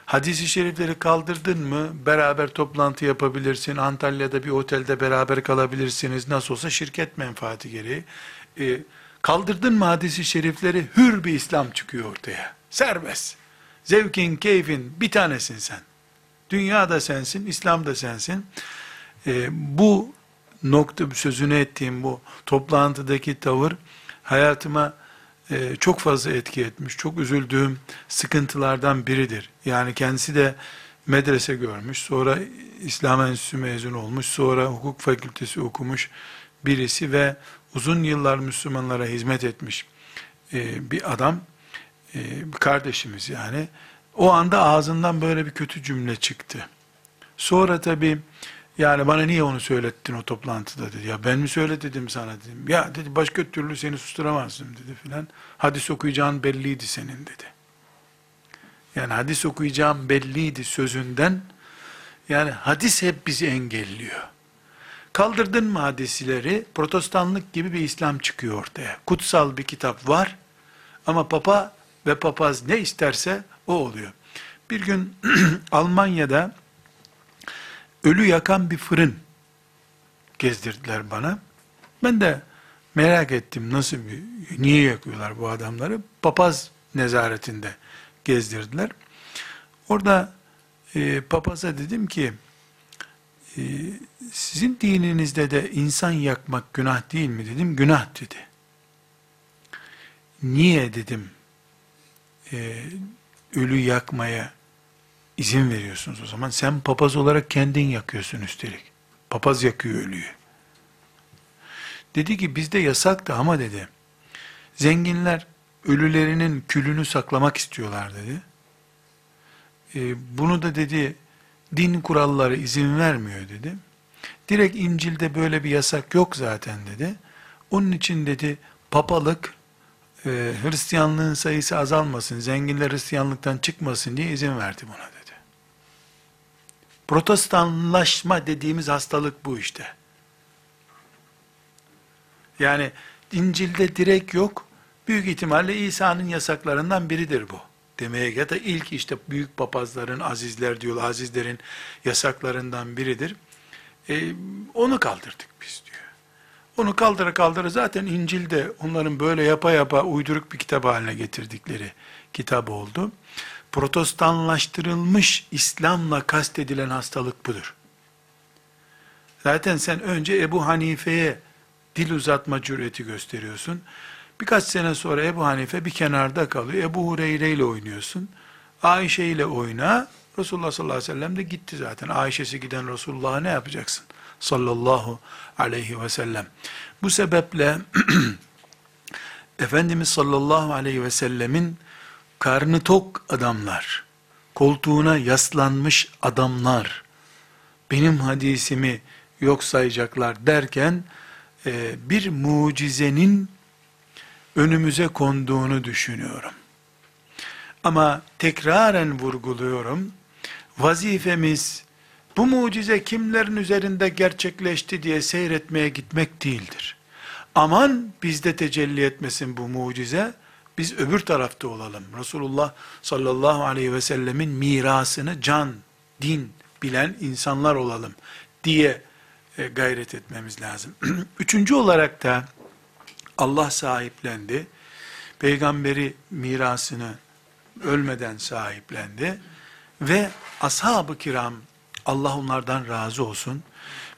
Hadis-i şerifleri kaldırdın mı beraber toplantı yapabilirsin. Antalya'da bir otelde beraber kalabilirsiniz. Nasıl olsa şirket menfaati gereği. Ee, kaldırdın mı hadis-i şerifleri hür bir İslam çıkıyor ortaya. Serbest. Zevkin, keyfin bir tanesin sen. Dünya da sensin, İslam da sensin. Ee, bu nokta sözünü ettiğim bu toplantıdaki tavır hayatıma e, çok fazla etki etmiş. Çok üzüldüğüm sıkıntılardan biridir. Yani kendisi de medrese görmüş, sonra İslam Enstitüsü mezun olmuş, sonra hukuk fakültesi okumuş birisi ve uzun yıllar Müslümanlara hizmet etmiş e, bir adam, e, bir kardeşimiz yani. O anda ağzından böyle bir kötü cümle çıktı. Sonra tabii yani bana niye onu söylettin o toplantıda dedi. Ya ben mi söyledim sana dedim. Ya dedi başka türlü seni susturamazdım dedi filan. Hadis okuyacağın belliydi senin dedi. Yani hadis okuyacağım belliydi sözünden. Yani hadis hep bizi engelliyor. Kaldırdın mı hadisleri protestanlık gibi bir İslam çıkıyor ortaya. Kutsal bir kitap var ama papa ve papaz ne isterse o oluyor. Bir gün Almanya'da ölü yakan bir fırın gezdirdiler bana. Ben de merak ettim nasıl bir, niye yakıyorlar bu adamları? Papaz nezaretinde gezdirdiler. Orada e, papaza dedim ki, e, sizin dininizde de insan yakmak günah değil mi dedim. Günah dedi. Niye dedim, e, ölü yakmaya izin veriyorsunuz o zaman. Sen papaz olarak kendin yakıyorsun üstelik. Papaz yakıyor ölüyü. Dedi ki bizde yasaktı ama dedi. Zenginler ölülerinin külünü saklamak istiyorlar dedi. E, bunu da dedi din kuralları izin vermiyor dedi. Direkt İncil'de böyle bir yasak yok zaten dedi. Onun için dedi papalık e, Hristiyanlığın sayısı azalmasın, zenginler Hristiyanlıktan çıkmasın diye izin verdi buna dedi. Protestanlaşma dediğimiz hastalık bu işte. Yani İncil'de direkt yok. Büyük ihtimalle İsa'nın yasaklarından biridir bu. Demeye ya da ilk işte büyük papazların, azizler diyor, azizlerin yasaklarından biridir. Ee, onu kaldırdık biz diyor. Onu kaldıra kaldıra zaten İncil'de onların böyle yapa yapa uyduruk bir kitap haline getirdikleri kitap oldu protestanlaştırılmış İslam'la kastedilen hastalık budur. Zaten sen önce Ebu Hanife'ye dil uzatma cüreti gösteriyorsun. Birkaç sene sonra Ebu Hanife bir kenarda kalıyor. Ebu Hureyre ile oynuyorsun. Ayşe ile oyna. Resulullah sallallahu aleyhi ve sellem de gitti zaten. Ayşe'si giden Resulullah'a ne yapacaksın? Sallallahu aleyhi ve sellem. Bu sebeple Efendimiz sallallahu aleyhi ve sellemin karnı tok adamlar, koltuğuna yaslanmış adamlar, benim hadisimi yok sayacaklar derken, e, bir mucizenin önümüze konduğunu düşünüyorum. Ama tekraren vurguluyorum, vazifemiz, bu mucize kimlerin üzerinde gerçekleşti diye seyretmeye gitmek değildir. Aman bizde tecelli etmesin bu mucize, biz öbür tarafta olalım. Resulullah sallallahu aleyhi ve sellemin mirasını can, din bilen insanlar olalım diye e, gayret etmemiz lazım. Üçüncü olarak da Allah sahiplendi. Peygamberi mirasını ölmeden sahiplendi. Ve ashab-ı kiram, Allah onlardan razı olsun,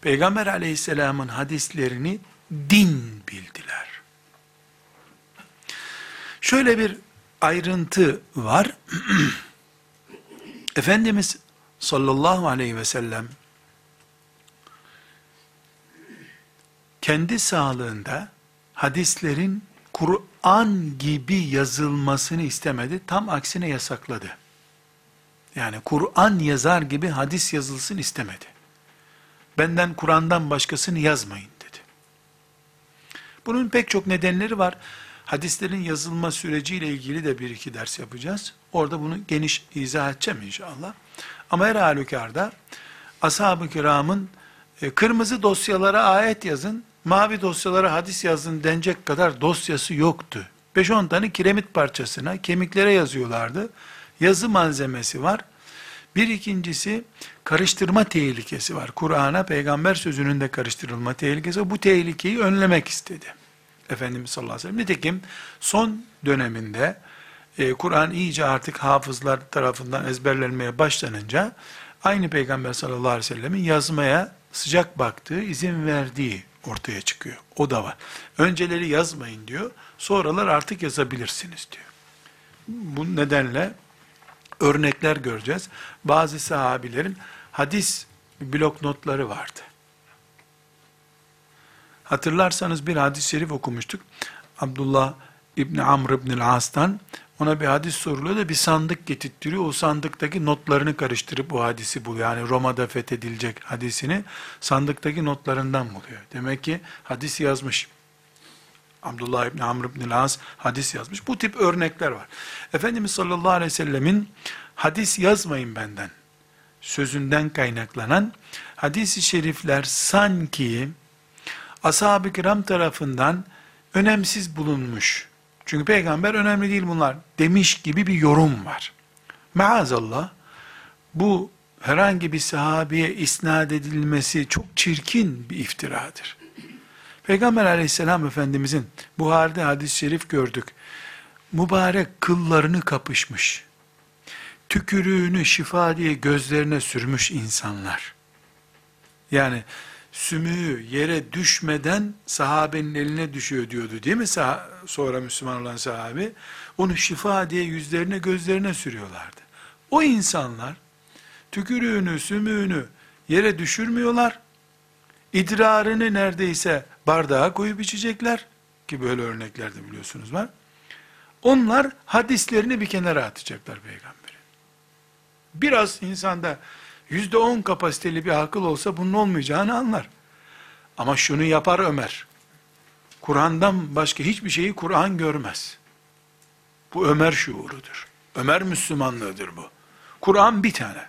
Peygamber aleyhisselamın hadislerini din bildiler. Şöyle bir ayrıntı var. Efendimiz sallallahu aleyhi ve sellem kendi sağlığında hadislerin Kur'an gibi yazılmasını istemedi. Tam aksine yasakladı. Yani Kur'an yazar gibi hadis yazılsın istemedi. Benden Kur'an'dan başkasını yazmayın dedi. Bunun pek çok nedenleri var. Hadislerin yazılma süreciyle ilgili de bir iki ders yapacağız. Orada bunu geniş izah edeceğim inşallah. Ama her halükarda ashab-ı kiramın e, kırmızı dosyalara ayet yazın, mavi dosyalara hadis yazın denecek kadar dosyası yoktu. 5-10 tane kiremit parçasına, kemiklere yazıyorlardı. Yazı malzemesi var. Bir ikincisi karıştırma tehlikesi var. Kur'an'a peygamber sözünün de karıştırılma tehlikesi. Bu tehlikeyi önlemek istedi. Efendimiz sallallahu aleyhi ve sellem. Nitekim son döneminde e, Kur'an iyice artık hafızlar tarafından ezberlenmeye başlanınca aynı peygamber sallallahu aleyhi ve sellemin yazmaya sıcak baktığı, izin verdiği ortaya çıkıyor. O da var. Önceleri yazmayın diyor. Sonralar artık yazabilirsiniz diyor. Bu nedenle örnekler göreceğiz. Bazı sahabilerin hadis blok notları vardı. Hatırlarsanız bir hadis-i şerif okumuştuk. Abdullah İbni Amr İbni As'tan ona bir hadis soruluyor da bir sandık getirtiyor. O sandıktaki notlarını karıştırıp o hadisi buluyor. Yani Roma'da fethedilecek hadisini sandıktaki notlarından buluyor. Demek ki hadis yazmış. Abdullah İbni Amr İbni As hadis yazmış. Bu tip örnekler var. Efendimiz sallallahu aleyhi ve sellemin hadis yazmayın benden sözünden kaynaklanan hadis-i şerifler sanki ashab-ı kiram tarafından önemsiz bulunmuş. Çünkü peygamber önemli değil bunlar demiş gibi bir yorum var. Maazallah bu herhangi bir sahabeye isnat edilmesi çok çirkin bir iftiradır. Peygamber aleyhisselam efendimizin Buhari'de hadis-i şerif gördük. Mübarek kıllarını kapışmış. Tükürüğünü şifa diye gözlerine sürmüş insanlar. Yani sümüğü yere düşmeden sahabenin eline düşüyor diyordu değil mi Sah sonra Müslüman olan sahabe? Onu şifa diye yüzlerine gözlerine sürüyorlardı. O insanlar tükürüğünü, sümüğünü yere düşürmüyorlar. İdrarını neredeyse bardağa koyup içecekler. Ki böyle örnekler de biliyorsunuz var. Onlar hadislerini bir kenara atacaklar peygamberi. Biraz insanda yüzde on kapasiteli bir akıl olsa bunun olmayacağını anlar. Ama şunu yapar Ömer. Kur'an'dan başka hiçbir şeyi Kur'an görmez. Bu Ömer şuurudur. Ömer Müslümanlığıdır bu. Kur'an bir tane.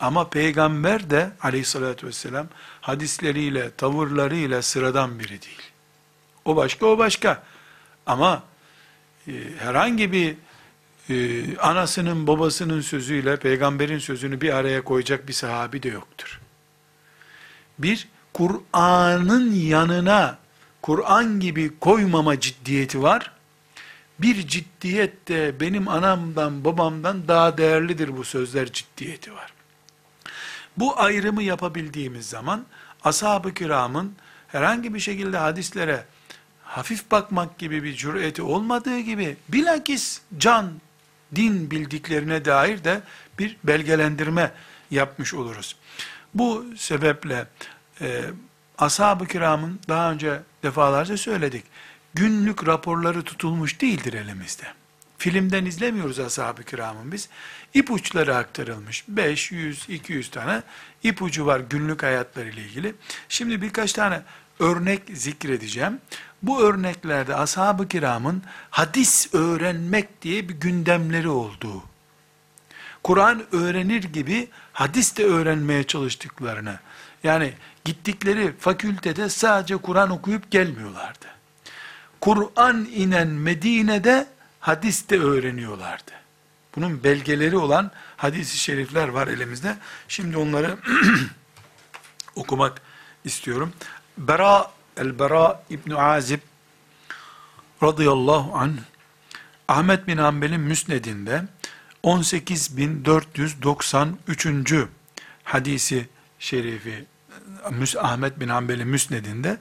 Ama peygamber de aleyhissalatü vesselam hadisleriyle, tavırlarıyla sıradan biri değil. O başka, o başka. Ama e, herhangi bir e, anasının babasının sözüyle peygamberin sözünü bir araya koyacak bir sahabi de yoktur. Bir, Kur'an'ın yanına Kur'an gibi koymama ciddiyeti var. Bir ciddiyet de benim anamdan babamdan daha değerlidir bu sözler ciddiyeti var. Bu ayrımı yapabildiğimiz zaman ashab-ı kiramın herhangi bir şekilde hadislere hafif bakmak gibi bir cüreti olmadığı gibi bilakis can, din bildiklerine dair de bir belgelendirme yapmış oluruz. Bu sebeple e, ashab-ı kiramın daha önce defalarca söyledik. Günlük raporları tutulmuş değildir elimizde. Filmden izlemiyoruz ashab-ı kiramın biz. İpuçları aktarılmış. 500, 200 tane ipucu var günlük hayatlarıyla ilgili. Şimdi birkaç tane örnek zikredeceğim. Bu örneklerde ashab-ı kiramın hadis öğrenmek diye bir gündemleri olduğu, Kur'an öğrenir gibi hadis de öğrenmeye çalıştıklarını, yani gittikleri fakültede sadece Kur'an okuyup gelmiyorlardı. Kur'an inen Medine'de hadis de öğreniyorlardı. Bunun belgeleri olan hadis-i şerifler var elimizde. Şimdi onları okumak istiyorum. Bera el-Bera İbn Azib radıyallahu anh Ahmet bin Hanbel'in müsnedinde 18493. hadisi şerifi Ahmet bin Hanbel'in müsnedinde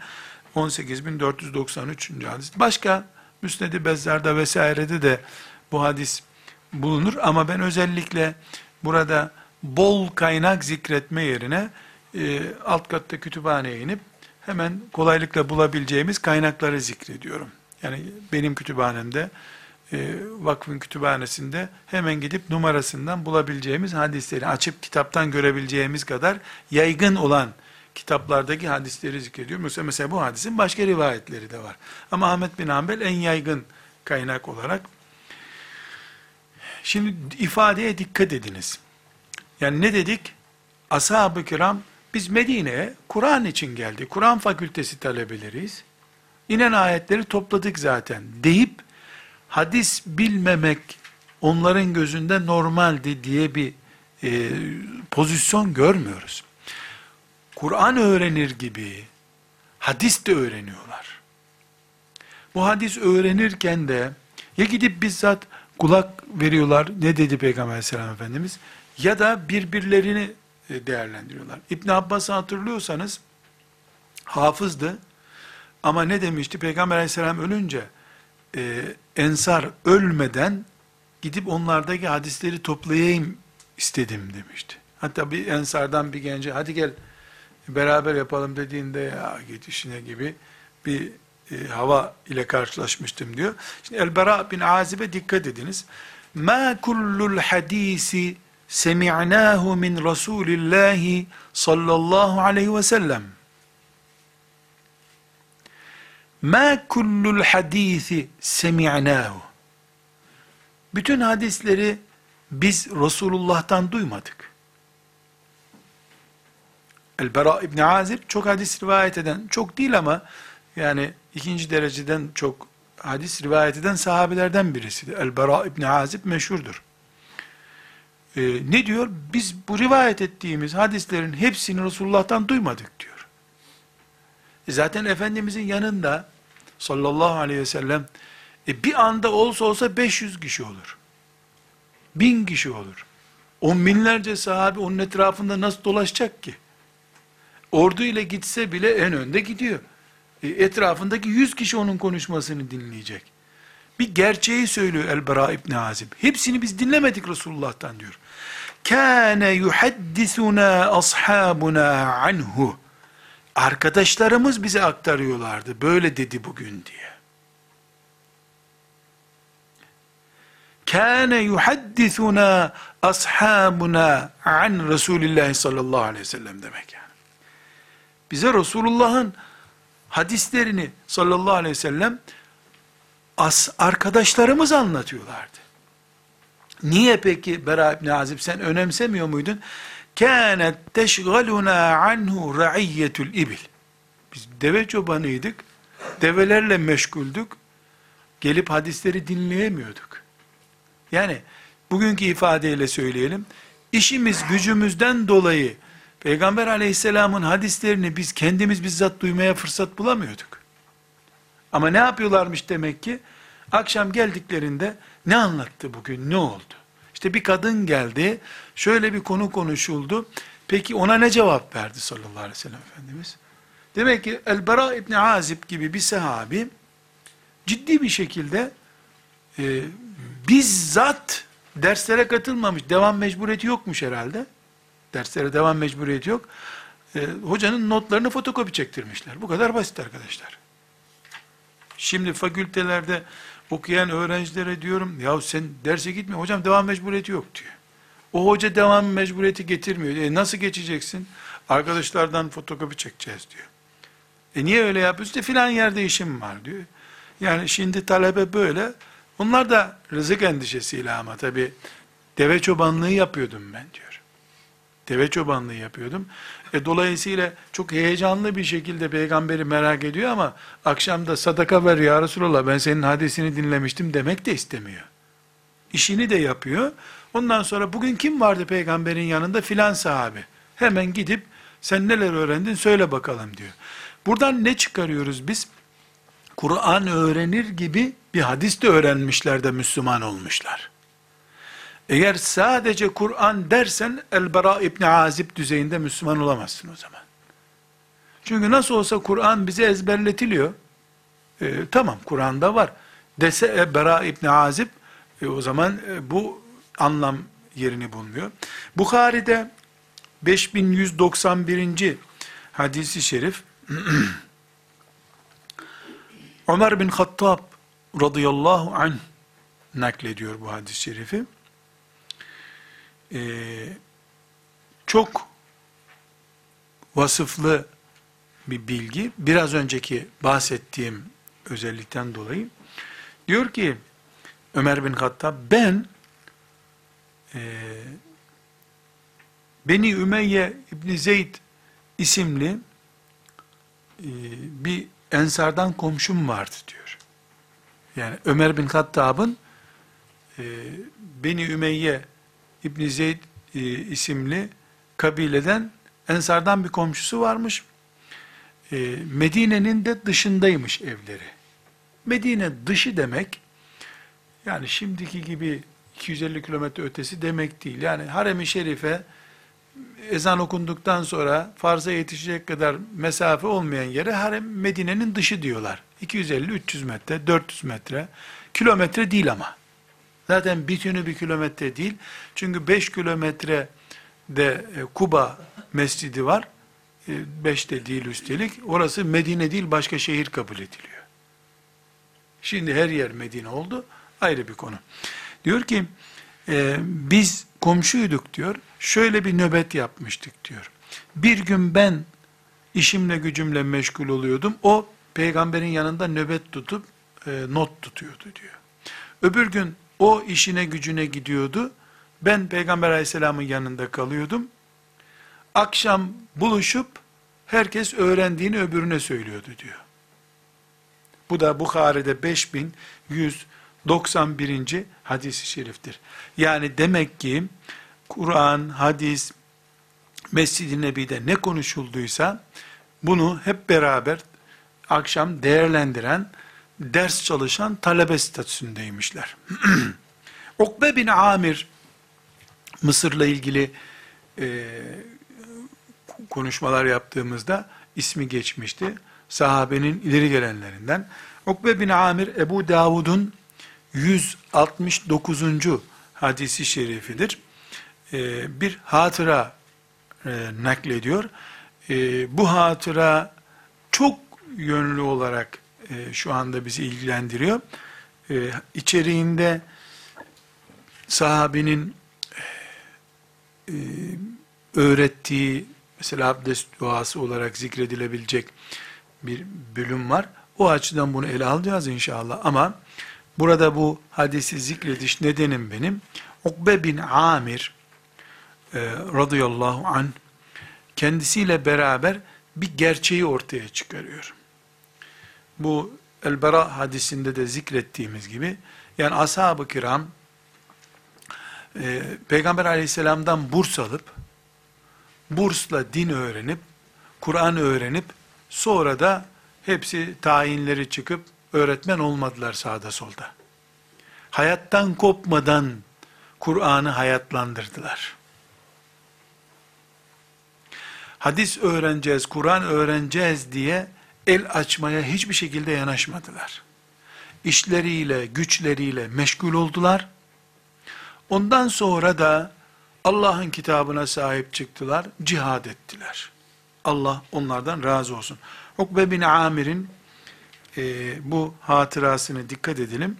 18493. hadis. Başka Müsned-i Bezzar'da vesairede de bu hadis bulunur ama ben özellikle burada bol kaynak zikretme yerine e, alt katta kütüphaneye inip hemen kolaylıkla bulabileceğimiz kaynakları zikrediyorum. Yani benim kütüphanemde e, vakfın kütüphanesinde hemen gidip numarasından bulabileceğimiz hadisleri açıp kitaptan görebileceğimiz kadar yaygın olan kitaplardaki hadisleri zikrediyor. Mesela, mesela bu hadisin başka rivayetleri de var. Ama Ahmet bin Hanbel en yaygın kaynak olarak. Şimdi ifadeye dikkat ediniz. Yani ne dedik? Ashab-ı kiram biz Medine'ye Kur'an için geldik. Kur'an fakültesi talebeleriyiz. İnen ayetleri topladık zaten deyip hadis bilmemek onların gözünde normaldi diye bir e, pozisyon görmüyoruz. Kur'an öğrenir gibi hadis de öğreniyorlar. Bu hadis öğrenirken de ya gidip bizzat kulak veriyorlar ne dedi Peygamber aleyhisselam Efendimiz ya da birbirlerini değerlendiriyorlar. İbn Abbas'ı hatırlıyorsanız hafızdı ama ne demişti Peygamber aleyhisselam ölünce e, ensar ölmeden gidip onlardaki hadisleri toplayayım istedim demişti. Hatta bir ensardan bir gence hadi gel beraber yapalım dediğinde ya git işine gibi bir e, hava ile karşılaşmıştım diyor. Şimdi El-Bera bin Azib'e dikkat ediniz. Ma kullul hadisi semi'nahu min Resulillahi sallallahu aleyhi ve sellem. Ma kullul hadisi semi'nahu. Bütün hadisleri biz Resulullah'tan duymadık. El-Bera İbni Azib çok hadis rivayet eden, çok değil ama yani ikinci dereceden çok hadis rivayet eden sahabelerden birisi. El-Bera İbni Azib meşhurdur. Ee, ne diyor? Biz bu rivayet ettiğimiz hadislerin hepsini Resulullah'tan duymadık diyor. E zaten Efendimizin yanında sallallahu aleyhi ve sellem e bir anda olsa olsa 500 kişi olur. Bin kişi olur. On binlerce sahabe onun etrafında nasıl dolaşacak ki? Ordu ile gitse bile en önde gidiyor. E, etrafındaki yüz kişi onun konuşmasını dinleyecek. Bir gerçeği söylüyor El-Bera İbni Azib. Hepsini biz dinlemedik Resulullah'tan diyor. Kâne yuhaddisuna ashabuna anhu. Arkadaşlarımız bize aktarıyorlardı. Böyle dedi bugün diye. Kâne yuhaddisuna ashabuna an Resulillah sallallahu aleyhi ve sellem demek yani. Bize Resulullah'ın hadislerini sallallahu aleyhi ve sellem as, arkadaşlarımız anlatıyorlardı. Niye peki Bera İbni Azib sen önemsemiyor muydun? Kânet teşgaluna anhu ra'iyyetul ibil. Biz deve çobanıydık. Develerle meşguldük. Gelip hadisleri dinleyemiyorduk. Yani bugünkü ifadeyle söyleyelim. İşimiz gücümüzden dolayı Peygamber aleyhisselamın hadislerini biz kendimiz bizzat duymaya fırsat bulamıyorduk. Ama ne yapıyorlarmış demek ki? Akşam geldiklerinde ne anlattı bugün, ne oldu? İşte bir kadın geldi, şöyle bir konu konuşuldu. Peki ona ne cevap verdi sallallahu aleyhi ve sellem Efendimiz? Demek ki El-Bara İbni Azib gibi bir sahabi, ciddi bir şekilde e, bizzat derslere katılmamış, devam mecburiyeti yokmuş herhalde. Derslere devam mecburiyeti yok. E, hocanın notlarını fotokopi çektirmişler. Bu kadar basit arkadaşlar. Şimdi fakültelerde okuyan öğrencilere diyorum, ya sen derse gitme, hocam devam mecburiyeti yok diyor. O hoca devam mecburiyeti getirmiyor. E nasıl geçeceksin? Arkadaşlardan fotokopi çekeceğiz diyor. E niye öyle yapıyorsun? İşte filan yerde işim var diyor. Yani şimdi talebe böyle. Onlar da rızık endişesiyle ama tabi deve çobanlığı yapıyordum ben diyor. Deve çobanlığı yapıyordum. E, dolayısıyla çok heyecanlı bir şekilde peygamberi merak ediyor ama akşamda sadaka ver ya Resulallah ben senin hadisini dinlemiştim demek de istemiyor. İşini de yapıyor. Ondan sonra bugün kim vardı peygamberin yanında filan sahabe. Hemen gidip sen neler öğrendin söyle bakalım diyor. Buradan ne çıkarıyoruz biz? Kur'an öğrenir gibi bir hadis de öğrenmişler de Müslüman olmuşlar. Eğer sadece Kur'an dersen El-Bara İbni Azib düzeyinde Müslüman olamazsın o zaman. Çünkü nasıl olsa Kur'an bize ezberletiliyor. E, tamam Kur'an'da var. Dese e, Bera İbni Azib e, o zaman e, bu anlam yerini bulmuyor. Bukhari'de 5191. hadisi şerif Ömer bin Hattab radıyallahu anh naklediyor bu hadis-i şerifi. Ee, çok vasıflı bir bilgi. Biraz önceki bahsettiğim özellikten dolayı. Diyor ki Ömer bin Hattab ben e, Beni Ümeyye İbni Zeyd isimli e, bir ensardan komşum vardı diyor. Yani Ömer bin Hattab'ın e, Beni Ümeyye İbni Zeyd e, isimli kabileden ensardan bir komşusu varmış. E, Medine'nin de dışındaymış evleri. Medine dışı demek, yani şimdiki gibi 250 kilometre ötesi demek değil. Yani harem-i şerife ezan okunduktan sonra farza yetişecek kadar mesafe olmayan yere harem Medine'nin dışı diyorlar. 250-300 metre, 400 metre, kilometre değil ama. Zaten bütünü bir kilometre değil. Çünkü 5 kilometre de e, Kuba mescidi var. 5 de değil üstelik. Orası Medine değil başka şehir kabul ediliyor. Şimdi her yer Medine oldu. Ayrı bir konu. Diyor ki e, biz komşuyduk diyor. Şöyle bir nöbet yapmıştık diyor. Bir gün ben işimle gücümle meşgul oluyordum. O peygamberin yanında nöbet tutup e, not tutuyordu diyor. Öbür gün o işine gücüne gidiyordu. Ben peygamber aleyhisselamın yanında kalıyordum. Akşam buluşup herkes öğrendiğini öbürüne söylüyordu diyor. Bu da Bukhari'de 5191. hadisi şeriftir. Yani demek ki Kur'an, hadis, Mescid-i Nebi'de ne konuşulduysa bunu hep beraber akşam değerlendiren, ders çalışan talebe statüsündeymişler. Ukbe bin Amir Mısır'la ilgili e, konuşmalar yaptığımızda ismi geçmişti. Sahabenin ileri gelenlerinden. Ukbe bin Amir Ebu Davud'un 169. hadisi şerifidir. Ee, bir hatıra e, naklediyor. Ee, bu hatıra çok yönlü olarak e, şu anda bizi ilgilendiriyor. Ee, içeriğinde sahabenin e, öğrettiği mesela abdest duası olarak zikredilebilecek bir bölüm var. O açıdan bunu ele alacağız inşallah ama burada bu hadisi zikrediş nedenim benim. Ukbe bin Amir e, radıyallahu an kendisiyle beraber bir gerçeği ortaya çıkarıyor. Bu El-Bera hadisinde de zikrettiğimiz gibi yani ashab-ı kiram e, Peygamber aleyhisselamdan burs alıp bursla din öğrenip Kur'an öğrenip sonra da hepsi tayinleri çıkıp öğretmen olmadılar sağda solda. Hayattan kopmadan Kur'an'ı hayatlandırdılar. Hadis öğreneceğiz, Kur'an öğreneceğiz diye el açmaya hiçbir şekilde yanaşmadılar. İşleriyle, güçleriyle meşgul oldular. Ondan sonra da Allah'ın kitabına sahip çıktılar, cihad ettiler. Allah onlardan razı olsun. Ukbe bin Amir'in e, bu hatırasını dikkat edelim.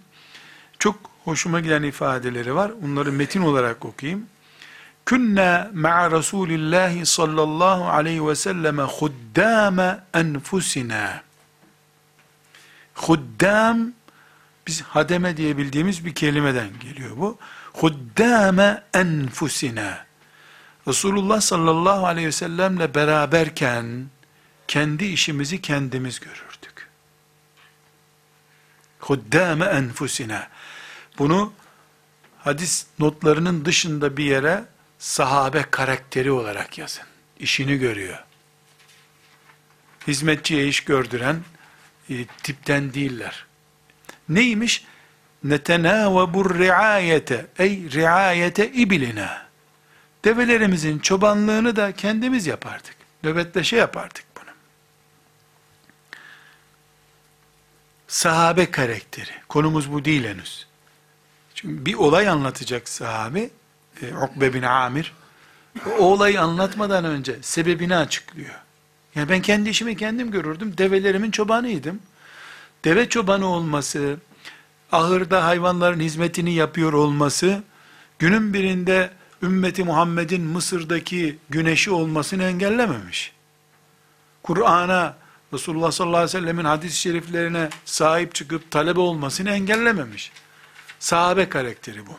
Çok hoşuma giden ifadeleri var. Onları metin olarak okuyayım. Künne ma'a Resulillahi sallallahu aleyhi ve selleme huddâme enfusina. Huddam, biz hademe diye bildiğimiz bir kelimeden geliyor bu. Huddâme enfusina. Resulullah sallallahu aleyhi ve sellemle beraberken, kendi işimizi kendimiz görürdük. Huddâme enfusina. Bunu hadis notlarının dışında bir yere sahabe karakteri olarak yazın. İşini görüyor. Hizmetçiye iş gördüren e, tipten değiller. Neymiş? Netenâvebur riayete ey riayete ibilina. Develerimizin çobanlığını da kendimiz yapardık. Nöbetleşe yapardık bunu. Sahabe karakteri. Konumuz bu değil henüz. Çünkü bir olay anlatacak sahabe, e, Ukbe bin Amir, o olayı anlatmadan önce sebebini açıklıyor. Yani ben kendi işimi kendim görürdüm. Develerimin çobanıydım. Deve çobanı olması, ahırda hayvanların hizmetini yapıyor olması, günün birinde ümmeti Muhammed'in Mısır'daki güneşi olmasını engellememiş. Kur'an'a, Resulullah sallallahu aleyhi ve sellemin hadis-i şeriflerine sahip çıkıp talebe olmasını engellememiş. Sahabe karakteri bu.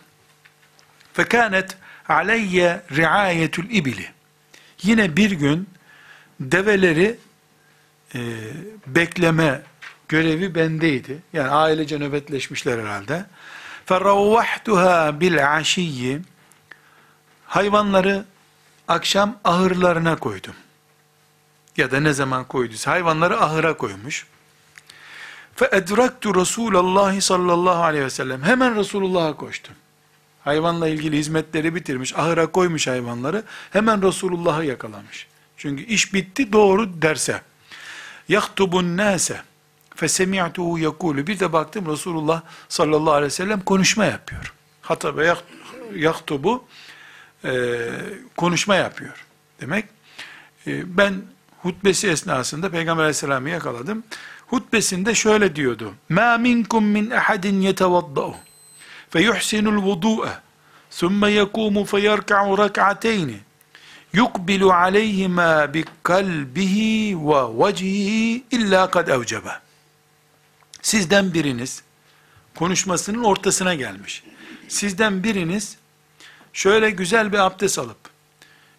Fekanet aleyye riayetül ibili. Yine bir gün develeri e, bekleme görevi bendeydi. Yani ailece nöbetleşmişler herhalde. Ferravvahtuha bil aşiyyi hayvanları akşam ahırlarına koydum. Ya da ne zaman koyduysa hayvanları ahıra koymuş. Fe edraktu Resulallah sallallahu aleyhi ve sellem. Hemen Resulullah'a koştum. Hayvanla ilgili hizmetleri bitirmiş, ahıra koymuş hayvanları. Hemen Resulullah'ı yakalamış. Çünkü iş bitti doğru derse. yahtubun nase fesemi'tuhu yekulu. Bir de baktım Resulullah sallallahu aleyhi ve sellem konuşma yapıyor. Hatta ve yahtubu e, konuşma yapıyor. Demek e, ben hutbesi esnasında Peygamber aleyhisselamı yakaladım. Hutbesinde şöyle diyordu. Ma minkum min ahadin yetevadda'u fe yuhsinul vudu'a ثم يقوم فيركع ركعتين يقبل عليهما بقلبه ووجهه إلا قد أوجبه Sizden biriniz konuşmasının ortasına gelmiş. Sizden biriniz şöyle güzel bir abdest alıp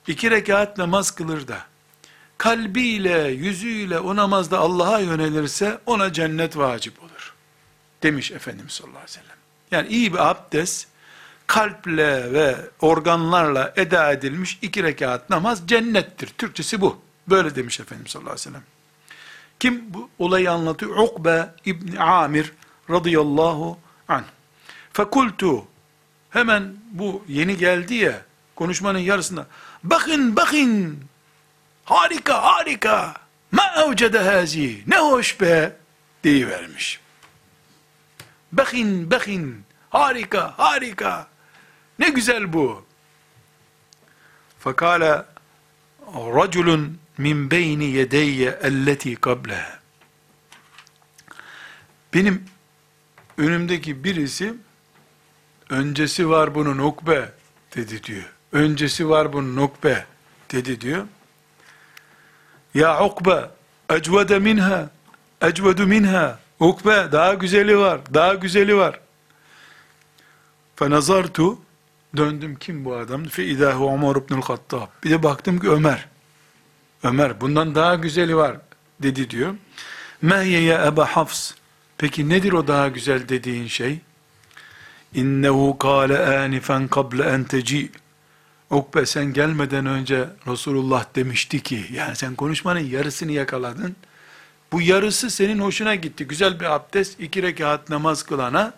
iki rekat namaz kılır da kalbiyle, yüzüyle o namazda Allah'a yönelirse ona cennet vacip olur. Demiş Efendimiz sallallahu aleyhi ve sellem. Yani iyi bir abdest kalple ve organlarla eda edilmiş iki rekat namaz cennettir. Türkçesi bu. Böyle demiş Efendimiz sallallahu aleyhi ve sellem. Kim bu olayı anlatıyor? Ukbe İbni Amir radıyallahu anh. Fekultu hemen bu yeni geldi ya konuşmanın yarısında bakın bakın harika harika ma evcede hazi ne hoş be deyivermiş. Bakın bakın harika harika ne güzel bu. Fakale raculun min beyni yedeyye elleti kable. Benim önümdeki birisi öncesi var bunun ukbe dedi diyor. Öncesi var bunun ukbe dedi diyor. Ya ukbe ecvede minha ecvedu minha ukbe daha güzeli var daha güzeli var. Fenazartu döndüm kim bu adam? Fe idahu Ömer ibnül Hattab. Bir de baktım ki Ömer. Ömer bundan daha güzeli var dedi diyor. Mehye ya Eba Hafs. Peki nedir o daha güzel dediğin şey? İnnehu kâle ânifen kable en teci. Ukbe sen gelmeden önce Resulullah demişti ki, yani sen konuşmanın yarısını yakaladın. Bu yarısı senin hoşuna gitti. Güzel bir abdest, iki rekat namaz kılana,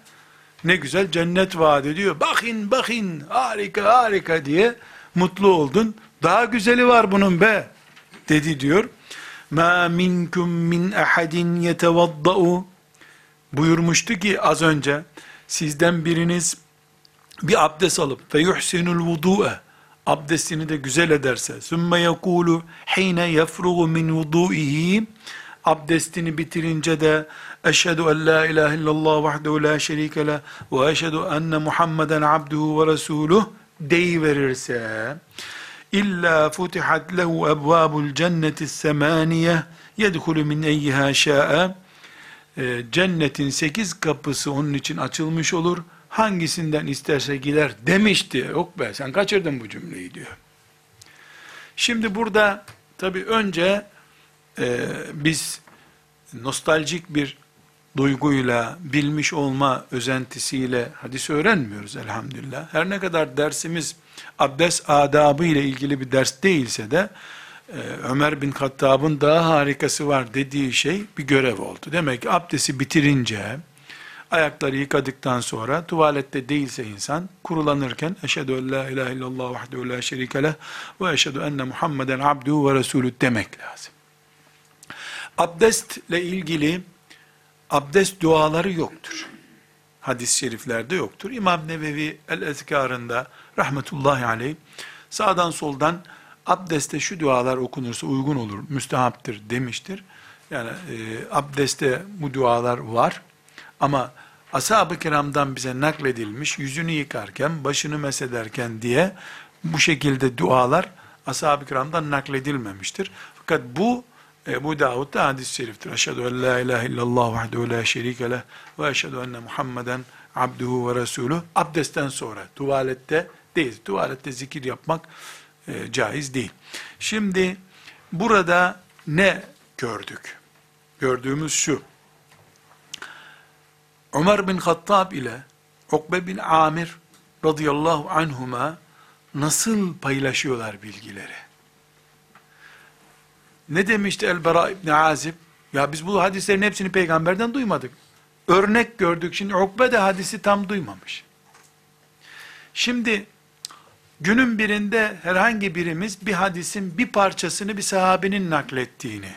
ne güzel cennet vaat ediyor. Bakın bakın harika harika diye mutlu oldun. Daha güzeli var bunun be dedi diyor. Ma minkum min ahadin yetevaddau buyurmuştu ki az önce sizden biriniz bir abdest alıp ve yuhsinul vudu'e abdestini de güzel ederse sümme yekulu hine yefrugu min vudu'ihi abdestini bitirince de eşhedü en la ilahe illallah vahdehu la şerike le ve eşhedü enne Muhammeden abduhu ve resuluh deyiverirse İlla futihat lehu ebvabul cenneti semaniye yedhulu min eyyiha şa'e e, cennetin sekiz kapısı onun için açılmış olur. Hangisinden isterse gider demişti. Yok be sen kaçırdın bu cümleyi diyor. Şimdi burada tabi önce e, biz nostaljik bir duyguyla, bilmiş olma özentisiyle hadis öğrenmiyoruz elhamdülillah. Her ne kadar dersimiz abdest adabı ile ilgili bir ders değilse de e, Ömer bin Hattab'ın daha harikası var dediği şey bir görev oldu. Demek ki abdesti bitirince ayakları yıkadıktan sonra tuvalette değilse insan kurulanırken eşhedü en la ilahe illallah vahdehu la şerike leh ve eşhedü enne Muhammeden abduhu ve resulü demek lazım. Abdestle ilgili abdest duaları yoktur. Hadis-i şeriflerde yoktur. İmam Nevevi el-Ezkarında rahmetullahi aleyh sağdan soldan abdeste şu dualar okunursa uygun olur, müstehaptır demiştir. Yani e, abdeste bu dualar var ama ashab-ı kiramdan bize nakledilmiş, yüzünü yıkarken, başını mesederken diye bu şekilde dualar ashab-ı kiramdan nakledilmemiştir. Fakat bu Ebu Davud'da hadis-i şeriftir. Eşhedü en la ilahe illallah vahdehu la şerike leh ve eşhedü enne Muhammeden abduhu ve resulü. Abdestten sonra, tuvalette değil. Tuvalette zikir yapmak e, caiz değil. Şimdi burada ne gördük? Gördüğümüz şu. Ömer bin Hattab ile Ukbe bin Amir radıyallahu anhuma nasıl paylaşıyorlar bilgileri? Ne demişti El-Bara İbni Azib? Ya biz bu hadislerin hepsini peygamberden duymadık. Örnek gördük. Şimdi Ukbe de hadisi tam duymamış. Şimdi günün birinde herhangi birimiz bir hadisin bir parçasını bir sahabenin naklettiğini,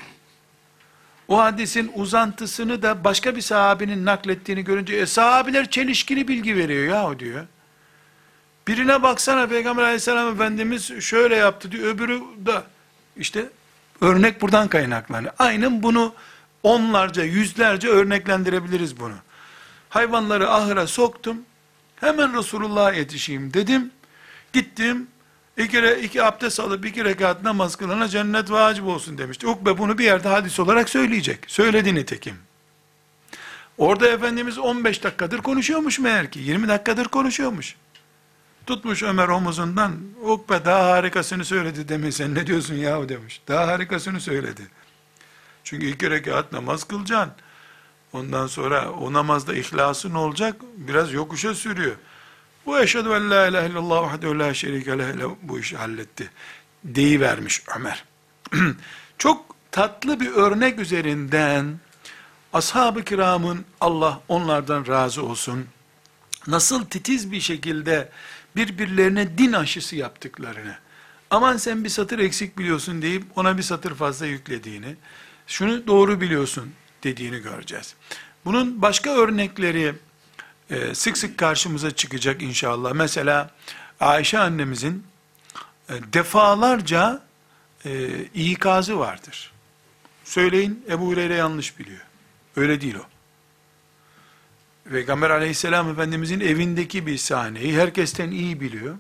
o hadisin uzantısını da başka bir sahabenin naklettiğini görünce, e, sahabiler çelişkili bilgi veriyor ya diyor. Birine baksana Peygamber aleyhisselam Efendimiz şöyle yaptı diyor, öbürü da işte örnek buradan kaynaklanıyor. Aynen bunu onlarca, yüzlerce örneklendirebiliriz bunu. Hayvanları ahıra soktum, hemen Resulullah'a yetişeyim dedim, gittim, iki, iki abdest alıp iki rekat namaz kılana cennet vacip olsun demişti. Ukbe bunu bir yerde hadis olarak söyleyecek. Söyledi nitekim. Orada Efendimiz 15 dakikadır konuşuyormuş meğer ki. 20 dakikadır konuşuyormuş. Tutmuş Ömer omuzundan, Ukbe daha harikasını söyledi demiş. Sen ne diyorsun yahu demiş. Daha harikasını söyledi. Çünkü iki rekat namaz kılacaksın. Ondan sonra o namazda ihlasın olacak, biraz yokuşa sürüyor. Bu eşhedü en la ilahe illallah vahdehu la şerike bu işi halletti. Deyivermiş Ömer. Çok tatlı bir örnek üzerinden ashab-ı kiramın Allah onlardan razı olsun nasıl titiz bir şekilde birbirlerine din aşısı yaptıklarını aman sen bir satır eksik biliyorsun deyip ona bir satır fazla yüklediğini şunu doğru biliyorsun dediğini göreceğiz. Bunun başka örnekleri e, sık sık karşımıza çıkacak inşallah. Mesela Ayşe annemizin e, defalarca e, ikazı vardır. Söyleyin Ebu Hureyre yanlış biliyor. Öyle değil o. Peygamber aleyhisselam efendimizin evindeki bir sahneyi herkesten iyi biliyor.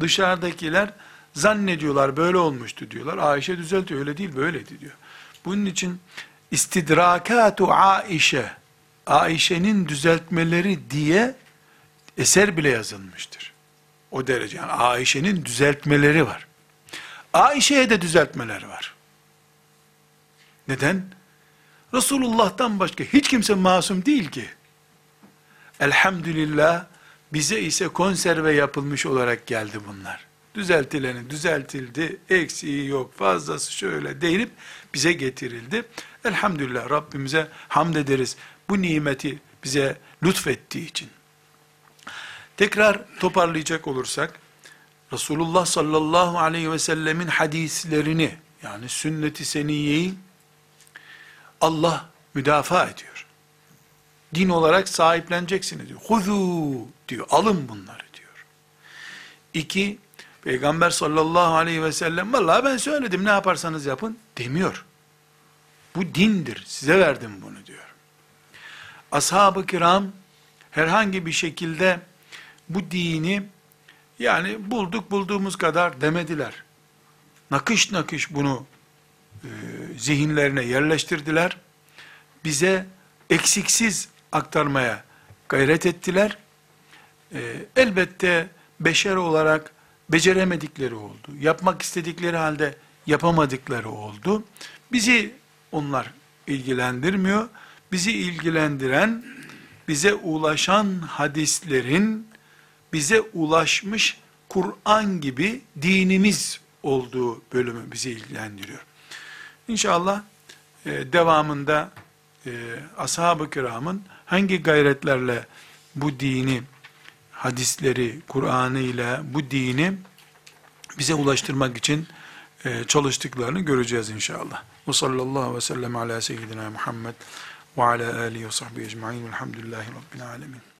Dışarıdakiler zannediyorlar böyle olmuştu diyorlar. Ayşe düzeltiyor öyle değil böyleydi diyor. Bunun için istidrakatu Aişe Ayşe'nin düzeltmeleri diye eser bile yazılmıştır. O derece. Yani Ayşe'nin düzeltmeleri var. Ayşe'ye de düzeltmeler var. Neden? Resulullah'tan başka hiç kimse masum değil ki. Elhamdülillah bize ise konserve yapılmış olarak geldi bunlar. Düzeltileni düzeltildi, eksiği yok, fazlası şöyle denip bize getirildi. Elhamdülillah Rabbimize hamd ederiz bu nimeti bize lütfettiği için. Tekrar toparlayacak olursak, Resulullah sallallahu aleyhi ve sellemin hadislerini, yani sünnet-i Allah müdafaa ediyor. Din olarak sahipleneceksiniz diyor. Huzu diyor, alın bunları diyor. İki, Peygamber sallallahu aleyhi ve sellem, vallahi ben söyledim ne yaparsanız yapın demiyor. Bu dindir, size verdim bunu diyor ashab-ı kiram herhangi bir şekilde bu dini yani bulduk bulduğumuz kadar demediler. Nakış nakış bunu e, zihinlerine yerleştirdiler. Bize eksiksiz aktarmaya gayret ettiler. E, elbette beşer olarak beceremedikleri oldu. Yapmak istedikleri halde yapamadıkları oldu. Bizi onlar ilgilendirmiyor bizi ilgilendiren, bize ulaşan hadislerin, bize ulaşmış Kur'an gibi dinimiz olduğu bölümü bizi ilgilendiriyor. İnşallah e, devamında e, ashab-ı kiramın hangi gayretlerle bu dini, hadisleri, Kur'an'ı ile bu dini bize ulaştırmak için e, çalıştıklarını göreceğiz inşallah. Ve sallallahu ve sellem ala seyyidina Muhammed ve ala alihi ve sahbihi ecma'in velhamdülillahi rabbil alemin.